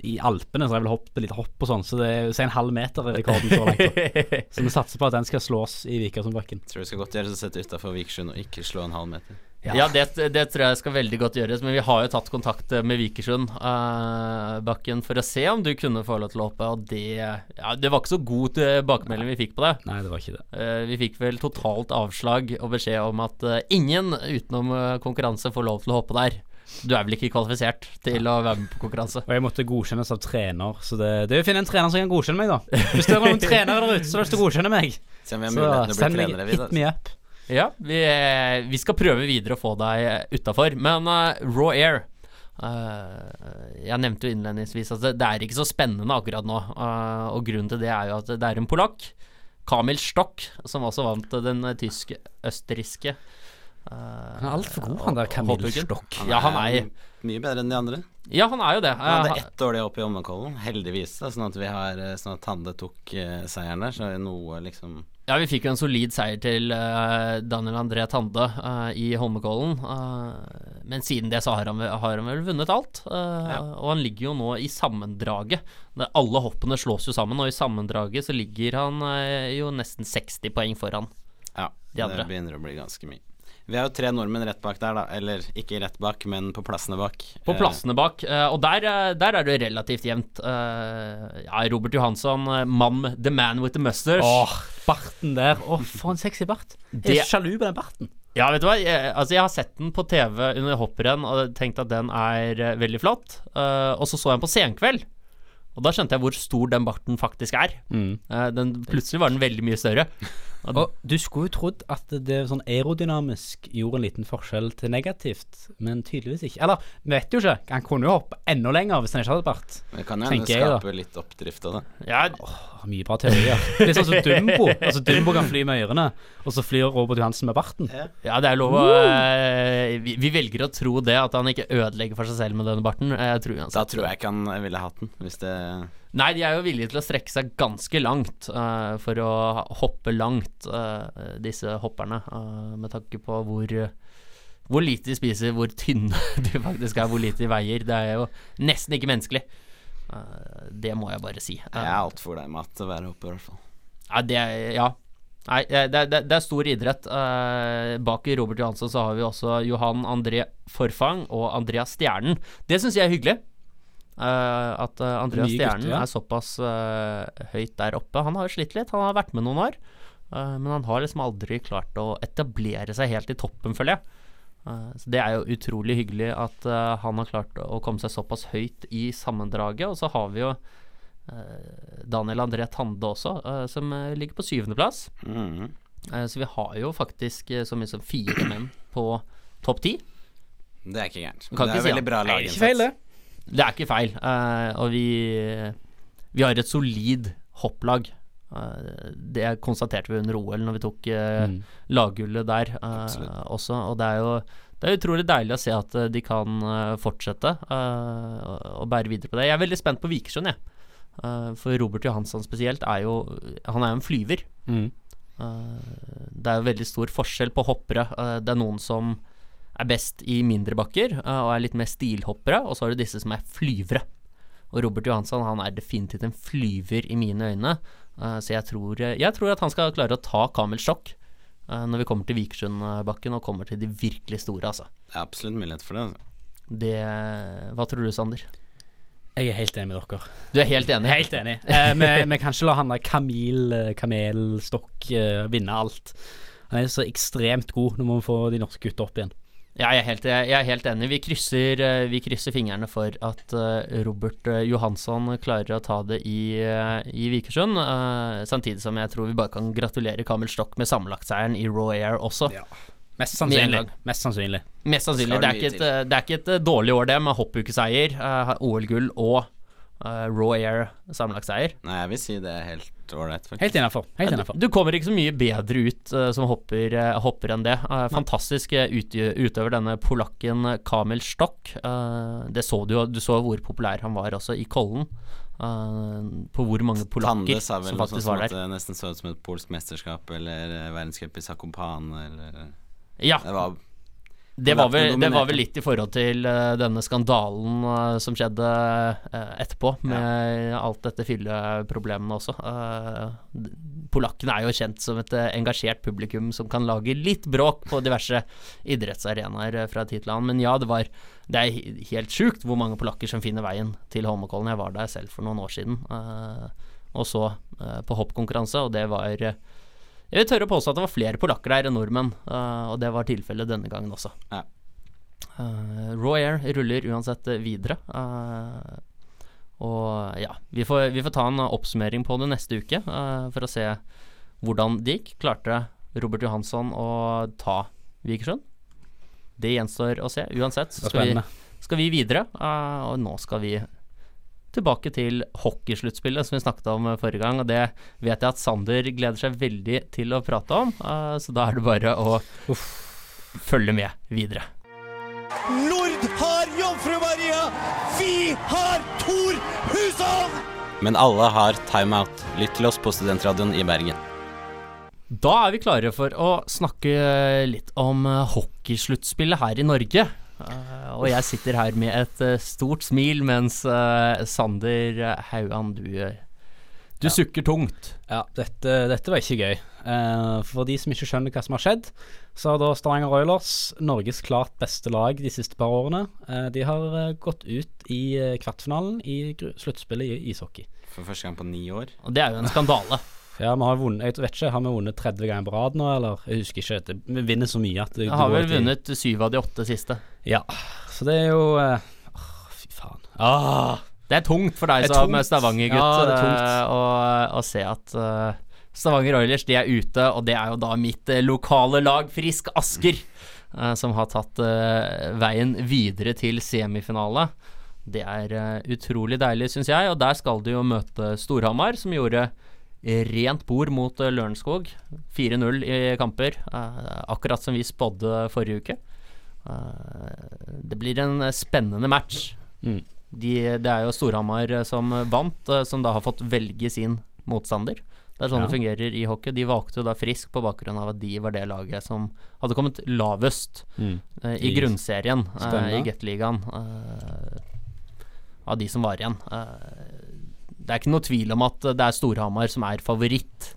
I Alpene så har jeg vel hoppet litt hopp og sånn, så det er jo en halv meter i rekorden så langt. Så vi satser på at den skal slås i Vikersundbakken. Tror det skal godt gjøres å sette utafor Vikersund og ikke slå en halv meter. Ja, det, det tror jeg skal veldig godt gjøres, men vi har jo tatt kontakt eh, med Vikersund uh, bakken for å se om du kunne få lov til å hoppe, og det Ja, det var ikke så god tilbakemelding vi fikk på det. Nei, det var ikke det. Uh, vi fikk vel totalt avslag og beskjed om at uh, ingen utenom eh, konkurranse får lov til å hoppe der. Du er vel ikke kvalifisert til å være med på konkurranse? Og jeg måtte godkjennes av trener, så det, det er å finne en trener som kan godkjenne meg, da. Hvis det er noen trenere der ute som har lyst til å godkjenne meg, så send meg hit me up. Ja, vi, eh, vi skal prøve videre å få deg utafor. Men uh, Raw Air uh, Jeg nevnte jo innledningsvis at det, det er ikke så spennende akkurat nå. Uh, og grunnen til det er jo at det er en polakk, Kamil Stock, som også vant den tyske tysk-østerrikske uh, Han er altfor god, han der Kamil Stock. Ja, han er mye bedre enn de andre. Ja, han er jo det. Han hadde Eh, ett dårlig opp i Holmenkollen, heldigvis. Da, sånn at vi har eh, Sånn at Tande tok eh, seieren der, så er det noe liksom Ja, vi fikk jo en solid seier til uh, Daniel André Tande uh, i Holmenkollen. Uh, men siden det så har han, har han vel vunnet alt. Ja. Og han ligger jo nå i sammendraget. Det- Alle hoppene slås jo sammen, og i sammendraget så ligger han jo nesten 60 poeng foran. Ja, De andre. det begynner å bli ganske mye. Vi har jo tre nordmenn rett bak der, da. Eller ikke rett bak, men på plassene bak. På Eh, plassene bak, eh, og der, eh, der er det relativt jevnt. Ja, Robert Johansson, mann the man with the mustache. Åh, barten der. Åh, for en sexy bart. Jeg Det- er sjalu på den barten. Ja, vet du hva? Jeg, altså, jeg har sett den på TV under hopprenn og tenkt at den er veldig flott. Eh, og så så jeg den på senkveld, og da skjønte jeg hvor stor den barten faktisk er. Mm. Den, plutselig var den veldig mye større. Og du skulle jo trodd at det sånn aerodynamisk gjorde en liten forskjell til negativt, men tydeligvis ikke. Eller, vi vet jo ikke. Han kunne jo hoppe enda lenger hvis han ikke hadde bart. Det kan jo hende tenker jeg, skape litt oppdrift av det. Ja, oh, mye bra teorier. Det er sånn som Dumbo. Altså, Dumbo kan fly med ørene, og så flyr Robert Johansen med barten. ja, det er lov å uh, vi, vi velger å tro det, at han ikke ødelegger for seg selv med denne barten. Jeg tror. Da tror jeg ikke han ville hatt den, hvis det Nei, de er jo villige til å strekke seg ganske langt uh, for å hoppe langt, uh, disse hopperne. Uh, med tanke på hvor, hvor lite de spiser, hvor tynne de faktisk er, hvor lite de veier. Det er jo nesten ikke menneskelig. Det må jeg bare si. Jeg er altfor glad i mat til å være hopper, i hvert fall. Ja, det er, ja. Nei, det, det, det er stor idrett. Bak Robert Johansson så har vi også Johan André Forfang og Andreas Stjernen. Det syns jeg er hyggelig. Eh, at eh, Andreas Stjernen ja. er såpass eh, høyt der oppe. Han har jo slitt litt, han har vært med noen år. men han har liksom aldri klart å etablere seg helt i toppen, føler jeg. Så Det er jo utrolig hyggelig at uh, han har klart å komme seg såpass høyt i sammendraget. Og så har vi jo uh, Daniel André Tande også, uh, som ligger på syvendeplass. Mhm. Eh, så vi har jo faktisk så mye som fire menn på topp ti. Det er ikke gærent. Det er si veldig bra laginnsats. Det. Er ikke feil. eh, og vi, vi har et solid hopplag. Eh, det konstaterte vi under OL når vi tok eh, Mm. laggullet der også. Og det er jo det er utrolig deilig å se at de kan fortsette uh, og- bære videre på det. Jeg er veldig spent på Vikersund, jeg. Uh, for Robert Johansson spesielt er jo Han er jo en flyver. Mm. Uh, det er jo veldig stor forskjell på hoppere. Det er noen som er best i mindre bakker eh, og er litt mer stilhoppere, og så har du disse som er flyvere. Og Robert Johansson han er definitivt en flyver i mine øyne, eh, så jeg tror, jeg tror at han skal klare å ta Kamel Sjokk eh, når vi kommer til Vikersundbakken og kommer til de virkelig store, altså. Det er absolutt mulighet for det. Altså. Det Hva tror du, Sander? Jeg er helt enig med dere. Du er helt enig? Helt enig. Eh, vi, vi kan ikke la han der Kamil, eh, Kamelstokk eh, vinne alt. Han er så ekstremt god. Nå må vi få de norske gutta opp igjen. Ja, jeg er helt, jeg er helt enig. Vi krysser, eh, vi krysser fingrene for at eh, Robert eh, Johansson klarer å ta det i, i Vikersund. samtidig som jeg tror vi bare kan gratulere Kamel Stokk med sammenlagtseieren i Raw Air også. Mest sannsynlig. Mest sannsynlig. Mest sannsynlig. Det er, ikke et, det er ikke et dårlig år, det, med hoppukeseier, OL-gull og eh, Raw Air sammenlagtseier. Nei, jeg vil si det er helt ålreit, faktisk. Helt innafor. Helt Ja, du, du kommer ikke så mye bedre ut uh, som hopper, uh, hopper enn det. Fantastisk ut, utøver denne polakken Kamil Stokk. Eh, det så du jo, du så hvor populær han var også i Kollen. eh, på hvor mange Tande polakker sa vel som noe sånt faktisk som var at der. det nesten så ut som et polsk mesterskap eller verdenscup i Zakopane eller Ja, Det var det var, vel, det var vel litt i forhold til eh, denne skandalen eh, som skjedde eh, etterpå, med alt dette fylleproblemene også. Polakkene er jo kjent som et engasjert publikum som kan lage litt bråk på diverse idrettsarenaer fra tid til annen. Men ja, det var Det er helt sjukt hvor mange polakker som finner veien til Holmenkollen. Jeg var der selv for noen år siden og så på hoppkonkurranse, og det var jeg vil tørre å påstå at det var flere polakker der enn nordmenn, eh, og det var tilfellet denne gangen også. Ja. Eh, Raw Air ruller uansett videre. eh, og ja, vi får, vi får ta en oppsummering på det neste uke for å se hvordan det gikk. Klarte Robert Johansson å ta Vikersund? Det gjenstår å se. Uansett så skal vi, skal vi videre, og nå skal vi tilbake til hockeysluttspillet som vi snakket om eh, forrige gang. Og det vet jeg at Sander gleder seg veldig til å prate om, eh, så da er det bare å følge med videre. Nord har Jomfru Maria! Vi har Tor Hushovd! Men alle har timeout. Lytt til oss på Studentradioen i Bergen. Da er vi klare for å snakke litt om eh, hockeysluttspillet her i Norge. Eh, og jeg sitter her med et uh, stort smil, mens uh, Sander Haugan, du, du du sukker tungt. Ja, dette, dette var ikke gøy. Eh, for de som ikke skjønner hva som har skjedd, så har da Stavanger Oilers, Norges klart beste lag de siste par årene, eh, de har gått ut i kvartfinalen i sluttspillet i ishockey. For første gang på ni år. Og det er jo en skandale. Ja, vi har vunnet Jeg vet ikke, har vi vunnet 30 ganger på rad nå, eller? Jeg husker ikke. Det, vi vinner så mye at det Jeg har vel vunnet syv av de åtte siste. Ja. Så det er jo eh, Åh, fy faen. Ah, Det er tungt for deg Det er som tungt. Stavanger-gutt Ja, det er tungt. eh, å, å se at eh, Stavanger Oilers de er ute, og det er jo da mitt eh, lokale lag, Frisk Asker, eh, som har tatt eh, veien videre til semifinale. Det er eh, utrolig deilig, syns jeg, og der skal de jo møte Storhamar, som gjorde rent bord mot uh, Lørenskog. 4-0 i kamper, eh, akkurat som vi spådde forrige uke. Eh, det blir en eh, spennende match. Mm. De, det er jo Storhamar eh, som vant, eh, som da har fått velge sin motstander. Det er sånn Ja. det fungerer i hockey. De valgte jo da Frisk på bakgrunn av at de var det laget som hadde kommet lavest Mm. uh, i, grunnserien uh, i Gateligaen. Uh, av de som var igjen. Eh, det er ikke noe tvil om at det er Storhamar som er favoritt.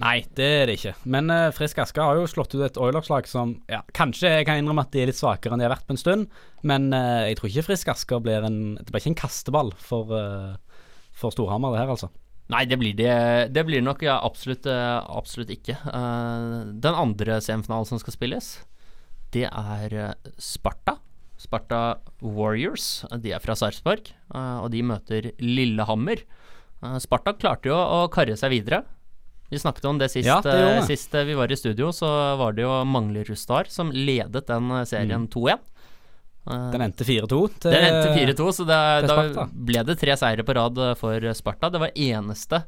Nei, det er det ikke. Men uh, Frisk Asker har jo slått ut et Oilers-lag som ja, Kanskje jeg kan innrømme at de er litt svakere enn de har vært på en stund, men uh, jeg tror ikke Frisk Asker blir en Det blir ikke en kasteball for, uh, for Storhamar, det her, altså. Nei, det blir det, det blir nok ja, absolutt, absolutt ikke. Den andre semifinalen som skal spilles, det er Sparta. Sparta Warriors. De er fra Sarpsborg, og de møter Lillehammer. Eh, Sparta klarte jo å karre seg videre. Vi snakket om det sist, Ja, det eh, vi. sist eh, vi var i studio. Så var det jo Manglerud Star som ledet den serien serien 2-1. Eh, Den endte 4-2 til den endte 4-2, så det, da ble det tre seire på rad for Sparta. Det var eneste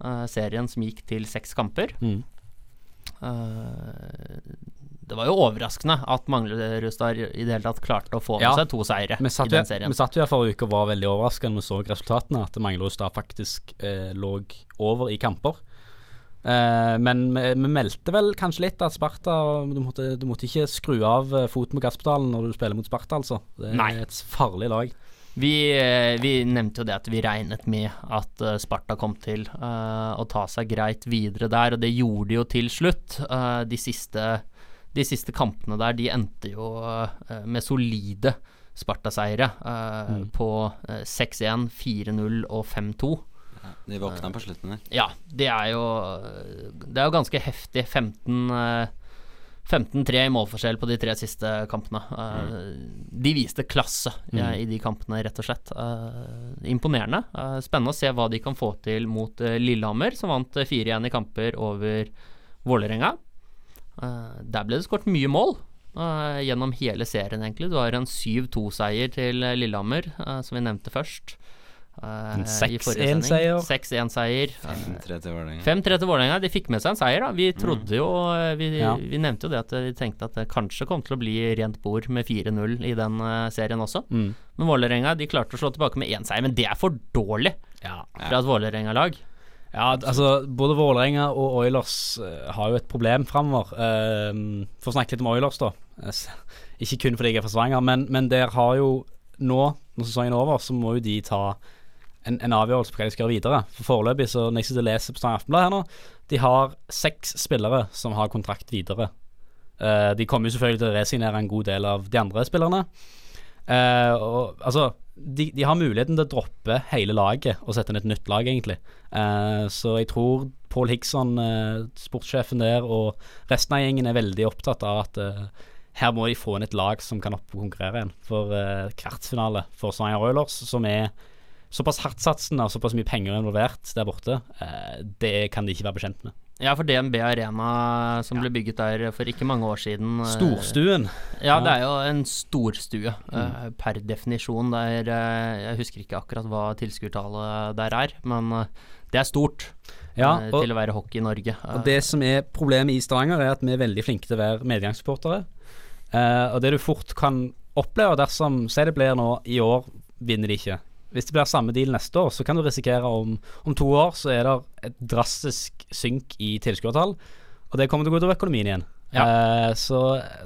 uh, serien som gikk til seks kamper. Mm. Eh, det var jo overraskende at Manglerudstad i det hele tatt klarte å få med Ja. seg to seire i den serien. vi satt jo her forrige uke og var veldig overraska når vi så resultatene, at Manglerudstad faktisk eh, lå over i kamper. Eh, men vi, vi meldte vel kanskje litt at Sparta Du måtte, du måtte ikke skru av eh, foten på gasspedalen når du spiller mot Sparta, altså. Det er Nei. et farlig lag. Vi, eh, vi nevnte jo det at vi regnet med at eh, Sparta kom til uh, å ta seg greit videre der, og det gjorde de jo til slutt. Uh, de, siste, de siste kampene der, de endte jo eh, med solide Sparta-seire eh, Mm. på eh, 6-1, 4-0 og 5-2. De våkna på slutten der. Ja, det er jo Det er jo ganske heftig. 15 eh, 15-3 i målforskjell på de tre siste kampene. Eh, De viste klasse ja, Mm. i de kampene, rett og slett. Uh, imponerende. Uh, spennende å se hva de kan få til mot eh, Lillehammer, som vant eh, 4-1 i kamper over Vålerenga. Eh, der ble det skåret mye mål. eh, gjennom hele serien, egentlig. Du har en 7-2-seier til eh, Lillehammer, eh, som vi nevnte først. Uh, En 6-1-seier. 6-1-seier. 5-3 til Vålerenga. 5-3 til Vålerenga. De fikk med seg en seier, da. Vi trodde jo Vi, Ja. vi nevnte jo det at vi tenkte at det kanskje kom til å bli rent bord med 4-0 i den serien også. Mm. Men Vålerenga de klarte å slå tilbake med én seier. Men det er for dårlig Ja. fra et Vålerenga-lag. Ja, altså både Vålerenga og Oilers eh, har jo et problem framover. Uh, for å snakke litt om Oilers, da. Eh, ikke kun fordi jeg er fra Stavanger, men, men der har jo nå, når sesongen er over, så må jo de ta en, en avgjørelse på hva de skal gjøre videre. For Foreløpig, så når jeg sitter og leser på Stavanger Aftenblad her nå, de har seks spillere som har kontrakt videre. Uh, de kommer jo selvfølgelig til å resignere en god del av de andre spillerne. Uh, og, altså, de, de har muligheten til å droppe hele laget og sette inn et nytt lag, egentlig. Eh, så jeg tror Paul Hickson, eh, sportssjefen der, og resten av gjengen er veldig opptatt av at eh, her må de få inn et lag som kan opp og konkurrere igjen. For eh, kvartfinale for Stavanger Oilers, som er såpass hardtsatsende og såpass mye penger involvert der borte, eh, det kan de ikke være bekjent med. Ja, for DNB Arena som ble bygget der for ikke mange år siden eh, Storstuen. Ja, det er jo en storstue mm. per definisjon. Der, eh, jeg husker ikke akkurat hva tilskuertallet der er, men eh, det er stort Ja, eh, og- til å være hockey i Norge. Og det som er problemet i Stavanger, er at vi er veldig flinke til å være medgangssupportere. Eh, og det du fort kan oppleve dersom Si det blir nå i år, vinner de ikke. Hvis det blir samme deal neste år, så kan du risikere om, om to år så er det et drastisk synk i tilskuertall. Og det kommer til å gå utover økonomien igjen. Eh, så,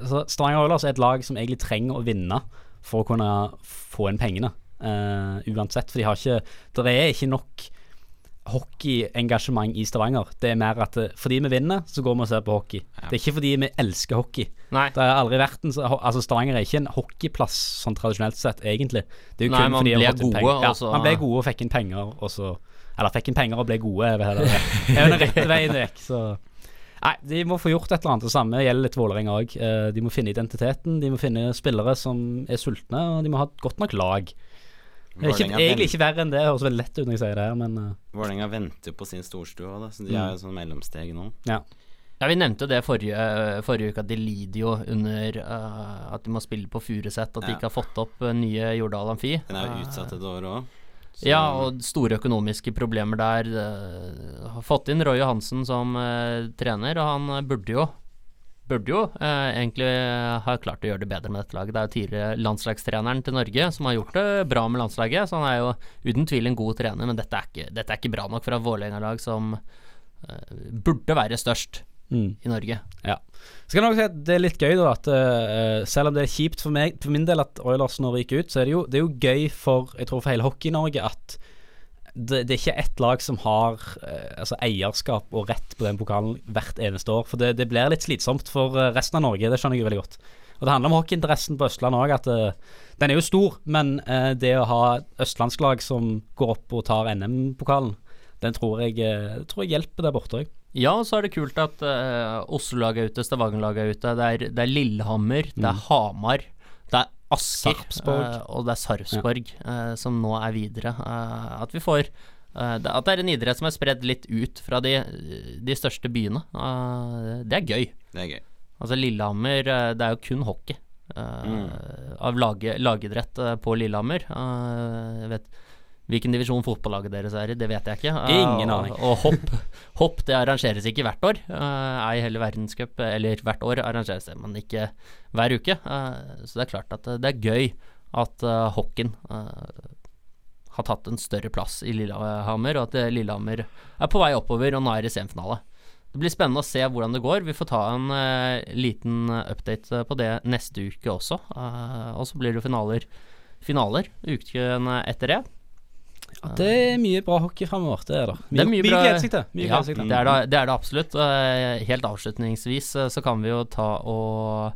så Stavanger Oilers er et lag som egentlig trenger å vinne for å kunne få inn pengene. eh, uansett. For de har ikke Det er ikke nok hockeyengasjement i Stavanger. Det er mer at eh, fordi vi vinner, så går vi og ser på hockey. Det er ikke fordi vi elsker hockey. Nei. Det har aldri vært en Altså Stavanger er ikke en hockeyplass sånn tradisjonelt sett, egentlig. Det er jo Nei, kun man fordi de har ble gode, penger. Ja, man ble gode og fikk inn penger, og så Eller fikk inn penger og ble gode, er det. Det er jo den rette veien vekk, så Nei, de må få gjort et eller annet. Det samme gjelder litt Vålerenga òg. De må finne identiteten, de må finne spillere som er sultne, og de må ha et godt nok lag. Det er ikke, egentlig ikke verre enn det. Det høres veldig lett ut når jeg sier det her, men uh. Vålerenga venter på sin storstue òg, da, så de Mm. er jo sånn mellomsteg nå. ja. Ja, Vi nevnte jo det forrige, forrige uke, at de lider jo under uh, at de må spille på Furuset. At de ikke har fått opp eh, nye Jordal Amfi. Den er jo utsatt et år òg. Ja, og store økonomiske problemer der. har fått inn Roy Johansen som uh, trener, og han burde jo Burde jo eh, egentlig ha klart å gjøre det bedre med dette laget. Det er jo tidligere landslagstreneren til Norge som har gjort det bra med landslaget, så han er jo uten tvil en god trener, men dette er ikke, dette er ikke bra nok for et Vålerenga-lag som eh, burde være størst Mm. i Norge. Ja. Så kan jeg også si at det er litt gøy, da, at uh, selv om det er kjipt for meg For min del at Oilers nå ryker ut, så er det jo, det er jo gøy for Jeg tror for hele Hockey-Norge at det, det er ikke ett lag som har eh, altså eierskap og rett på den pokalen hvert eneste år. For det, det blir litt slitsomt for eh, resten av Norge, det skjønner jeg veldig godt. Og det handler om hockeyinteressen på Østlandet òg, at uh, den er jo stor, men uh, det å ha østlandslag som går opp og tar NM-pokalen, den tror jeg, uh, tror jeg hjelper der borte òg. Ja, og så er det kult at Oslo-laget er ute, Stavanger-laget er ute. Det er, det er Lillehammer, det er Mm. Hamar, Asker Sarpsborg. eh, og det er Sarpsborg eh, som nå er videre. Eh, at vi får At det er en idrett som er spredd litt ut fra de, de største byene. det er gøy. Det er gøy. Altså Lillehammer, eh, det er jo kun hockey. Mm. Av lage, lagidrett på Lillehammer. Eh, jeg vet Hvilken divisjon fotballaget deres er i, det vet jeg ikke. Eh, Ingen aning. Og hopp, hopp det arrangeres ikke hvert år. eh, Ei heller verdenscup, eller hvert år arrangeres det, men ikke hver uke. Eh, Så det er klart at eh, det er gøy at hockeyen eh, har tatt en større plass i Lillehammer, og at eh, Lillehammer er på vei oppover og nå er i semifinale. Det blir spennende å se hvordan det går. Vi får ta en uh, liten eh, update eh, på det neste uke også. Uh, og så blir det finaler, finaler uken etter det. Det er mye bra hockey framover, det er det. Det er mye bra gleder. Mye ja, det, er det, det er det absolutt. Eh, Helt avslutningsvis eh, så kan vi jo ta og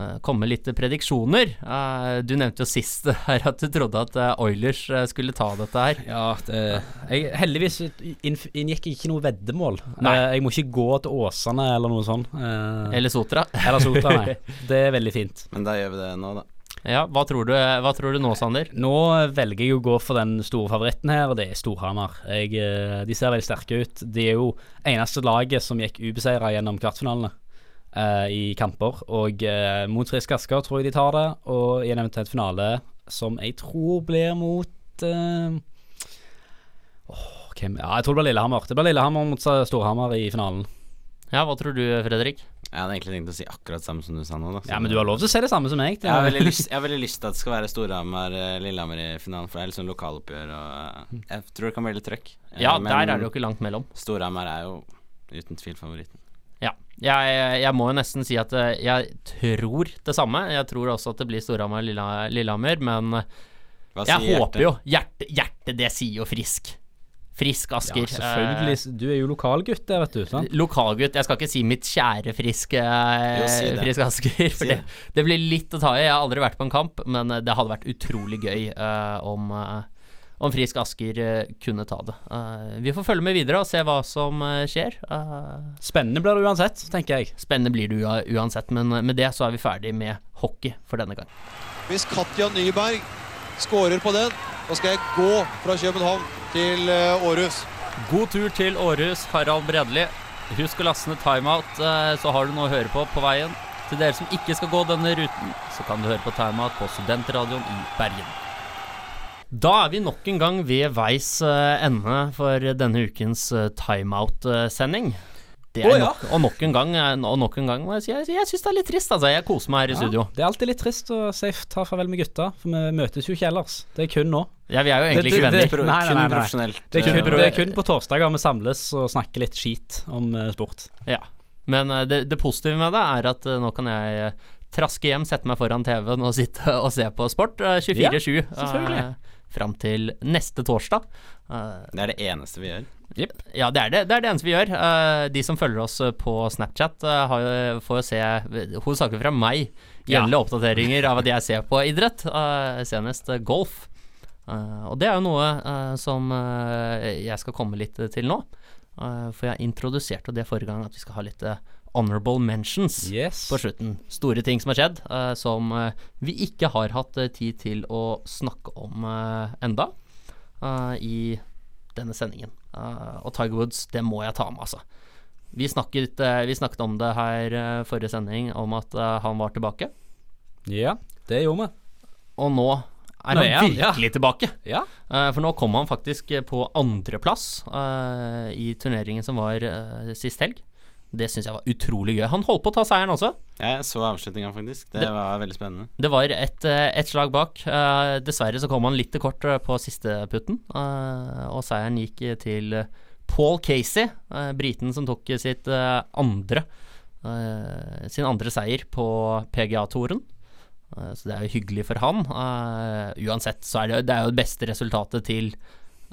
eh, komme litt prediksjoner. Eh, Du nevnte jo sist her at du trodde at Oilers skulle ta dette her. Ja, det, jeg, heldigvis inngikk ikke noe veddemål. Nei. Jeg må ikke gå til Åsane eller noe sånt. eh, Eller Sotra. eller Sotra, nei. Det er veldig fint. Men da gjør vi det nå, da. Ja, hva tror du, hva tror du nå, Sander? Nå velger jeg å gå for den store favoritten her, og det er Storhamar. Jeg, eh, de ser veldig sterke ut. De er jo eneste laget som gikk ubeseira gjennom kvartfinalene uh, i kamper. Og uh, mot Frisk Asker tror jeg de tar det, og i en eventuell finale som jeg tror blir mot uh, oh, hvem? Ja, jeg tror det blir Lillehammer. Det blir Lillehammer mot Storhamar i finalen. Ja, hva tror du, Fredrik? Jeg hadde egentlig tenkt å si akkurat samme som du sa nå. Da. Ja, men du har lov til å si det samme som meg. Jeg har lyst, jeg har veldig lyst til at det skal være Storhamar-Lillehammer i finalen, for det er litt sånn lokaloppgjør, og eh, jeg tror det kan bli litt trøkk. Eh, Ja, men der er det jo ikke langt mellom. Storhamar er jo uten tvil favoritten. Ja. Jeg, jeg må jo nesten si at eh, jeg tror det samme. Jeg tror også at det blir Storhamar-Lillehammer, men eh, jeg hjertet? håper jo Hjertet, hjertet, det sier jo Frisk. Frisk Asker. Ja, selvfølgelig. Du er jo lokalgutt der, vet du. Eh, Sant? Lokalgutt. Jeg skal ikke si mitt kjære Frisk, eh, si det. frisk Asker. For Si det, det. det blir litt å ta i. Jeg har aldri vært på en kamp, men eh, det hadde vært utrolig gøy eh, om, eh, om Frisk Asker eh, kunne ta det. Eh, vi får følge med videre og se hva som eh, skjer. Eh, Spennende blir det uansett, tenker jeg. Spennende blir det uansett, men med det så er vi ferdig med hockey for denne gang. Hvis Katja Nyberg skårer på den, da skal jeg gå fra København til eh, Århus. God tur til Århus, Harald Bredli. Husk å laste ned timeout, eh, så har du noe å høre på på veien. Til dere som ikke skal gå denne ruten, så kan du høre på timeout på Studentradioen i Bergen. Da er vi nok en gang ved veis eh, ende for denne ukens timeout-sending. Det er oh, ja. nok, og nok en gang, og nok en gang må jeg si, jeg, jeg syns det er litt trist, altså. Jeg koser meg her i studio. Det er alltid litt trist å si ta farvel med gutta, for vi møtes jo ikke ellers. Det er kun nå. Ja, vi er jo egentlig Det- ikke venner. det- Nei, nei, Kun nei, nei. profesjonelt. Det er kun, eh, det er kun på torsdager vi samles og snakker litt skit om eh, sport. Ja. Men eh, det, det positive med det er at nå kan jeg traske hjem, sette meg foran TV-en og sitte og se på sport eh, 24-7 Ja, selvfølgelig. fram til neste torsdag. Eh, Det er det eneste vi gjør. ja, det er det, det er det eneste vi gjør. Eh, de som følger oss på Snapchat, har, får jo se hovedsakelig fra meg Ja. oppdateringer av at jeg ser på idrett, senest golf. Eh, og det er jo noe eh, som eh, jeg skal komme litt til nå. For jeg introduserte det forrige gang at vi skal ha litt honorable mentions Yes. på slutten. Store ting som har skjedd, uh, som uh, vi ikke har hatt uh, tid til å snakke om enda i denne sendingen. Og Tiger Woods, det må jeg ta med, altså. Vi snakket, vi snakket om det her forrige sending, om at han var tilbake. Ja, det gjorde vi. Og nå er Nå han er han, ja. virkelig tilbake. Ja. Eh, for nå kom han faktisk på andreplass uh, i turneringen som var uh, sist helg. Det syns jeg var utrolig gøy. Han holdt på å ta seieren også. Jeg så avslutninga, faktisk. Det, Det- var veldig spennende. Det var et, et slag bak. Uh, dessverre så kom han litt til kort på siste putten, uh, og seieren gikk til Paul Casey, briten som tok sitt andre eh, sin andre seier på PGA-toren. Eh, så det er jo hyggelig for han. Eh, uansett så er det, det er jo det beste resultatet til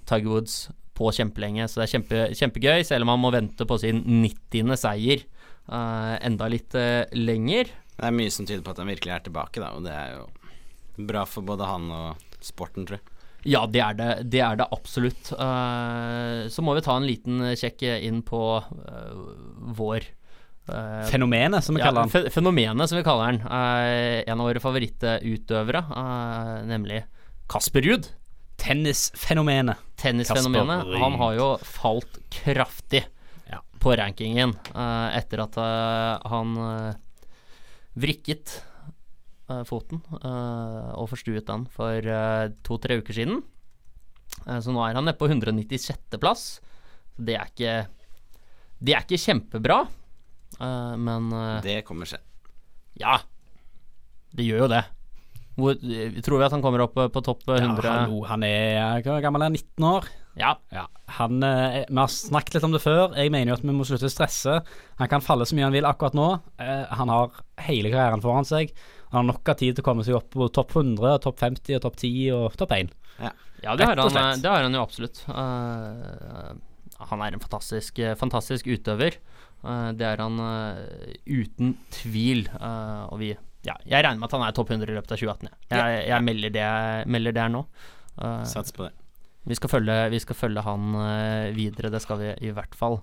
Tiger Woods på kjempelenge, så det er kjempe, kjempegøy, selv om han må vente på sin 90. seier eh, enda litt lenger. Det er mye som tyder på at han virkelig er tilbake, da, og det er jo bra for både han og sporten, tror jeg. Ja, det er det, det, er det absolutt. Så må vi ta en liten sjekk inn på vår Fenomenet, som vi ja, kaller den. Fenomenet, som vi kaller den. Eh, en av våre favorittutøvere, eh, nemlig Kasper Ruud. Tennisfenomenet. Tennisfenomenet. Han har jo falt kraftig Ja. på rankingen eh, etter at eh, han eh, vrikket eh, foten eh, og forstuet den for eh, to-tre uker siden. Eh, så nå er han nede på 196. plass. Det er ikke Det er ikke kjempebra, eh, men eh, Det kommer skje. ja. Det gjør jo det. Hvor, eh, tror vi at han kommer opp eh, på topp eh, 100? Ja, hallo, han er Hvor gammel er han? 19 år? Ja. Ja, han, eh, Vi har snakket litt om det før. Jeg mener jo at vi må slutte å stresse. Han kan falle så mye han vil akkurat nå. Eh, han har hele karrieren foran seg. Han har nok av tid til å komme seg opp på topp 100, topp 50, og topp 10 og topp 1. Ja, det har, han, det har han jo absolutt. Uh, han er en fantastisk, fantastisk utøver. Eh, det er han eh, uten tvil. Eh, og vi ja, jeg regner med at han er topp 100 i løpet av 2018. Jeg, jeg, jeg melder, det, melder det her nå. Sats på det. vi, skal følge, vi skal følge han videre, det skal vi i hvert fall.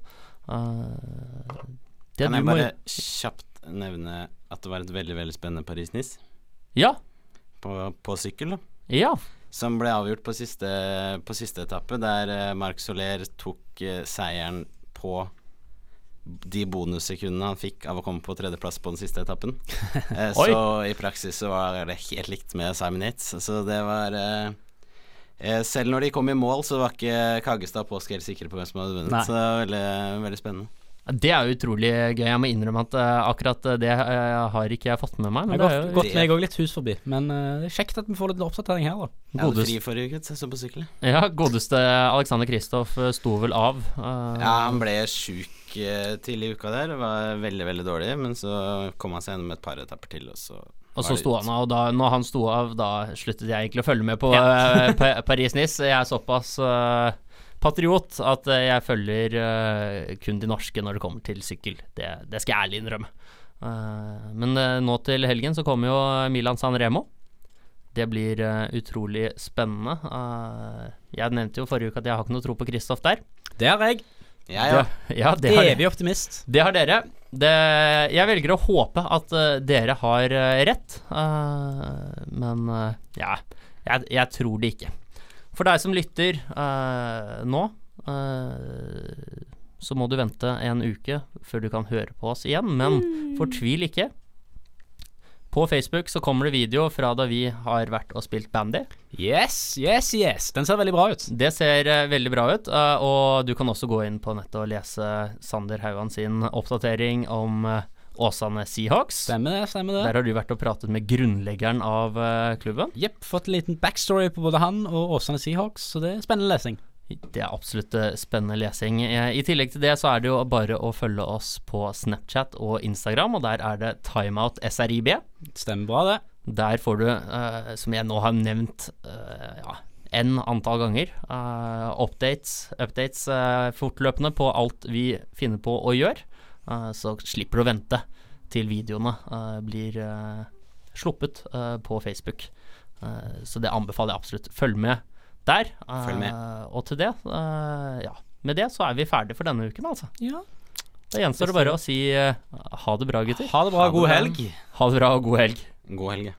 Det Kan du jeg bare kjapt nevne at det var et veldig, veldig spennende Paris-Nice Ja. på, på sykkel, da. Ja. Som ble avgjort på siste, på siste etappe, der Marc Soler tok seieren på de bonussekundene han fikk av å komme på tredjeplass på den siste etappen. Eh, så i praksis så var det helt likt med Simon Yates. Så det var eh, eh, Selv når de kom i mål, så var ikke Kaggestad og Påske helt sikre på hvem som hadde vunnet. Nei. Så det var veldig, veldig spennende. Det er utrolig gøy. Jeg må innrømme at uh, akkurat det uh, har ikke jeg fått med meg. Det jeg har det er gått, jo gått meg òg litt hus forbi, men uh, det er kjekt at vi får litt oppdatering her, da. Jeg hadde Godest- fri forrige uke, så på sykkel. Ja, godeste Alexander Kristoff sto vel av. Ja, han ble sjuk eh, tidlig i uka der. Var veldig, veldig dårlig. Men så kom han seg gjennom et par etapper til, og så og så sto han av, og da når han sto av, da sluttet jeg egentlig å følge med på ja. Paris-Nice. Jeg er såpass uh, patriot at eh, jeg følger uh, kun de norske når det kommer til sykkel. Det, det skal jeg ærlig innrømme. Uh, men eh, nå til helgen så kommer jo Milan San Remo. Det blir eh, utrolig spennende. Eh, jeg nevnte jo forrige uke at jeg har ikke noe tro på Kristoff der. Det har jeg. Ja, ja. Det, ja, det har Evig optimist. det har dere. Det, jeg velger å håpe at uh, dere har uh, rett, uh, men ja, jeg, jeg tror det ikke. For deg som lytter eh, nå, eh, så må du vente en uke før du kan høre på oss igjen, men fortvil ikke. På Facebook så kommer det video fra da vi har vært og spilt bandy. Yes, yes, yes. Den ser veldig bra ut. Det ser eh, veldig bra ut, eh, og du kan også gå inn på nettet og lese Sander Haugan sin oppdatering om eh, Åsane Seahawks. Stemmer det, stemmer det. Der har du vært og pratet med grunnleggeren av klubben. Jepp, fått en liten backstory på både han og Åsane Seahawks, så det er spennende lesing. Det er absolutt eh, spennende lesing. Eh, I tillegg til det så er det jo bare å følge oss på Snapchat og Instagram, og der er det Timeout SRIB. Stemmer bra, det. Der får du, uh, som jeg nå har nevnt uh, ja, n antall ganger, uh, updates, updates fortløpende på alt vi finner på å gjøre. Så slipper du å vente til videoene blir sluppet på Facebook. Så det anbefaler jeg absolutt. Følg med der. Eh, Følg med. Og til det, eh, ja. Med det så er vi ferdige for denne uken, altså. Ja. Da gjenstår det bare å si eh, ha det bra, gutter. Ha det bra, god helg. Ha det bra og god helg. God helg.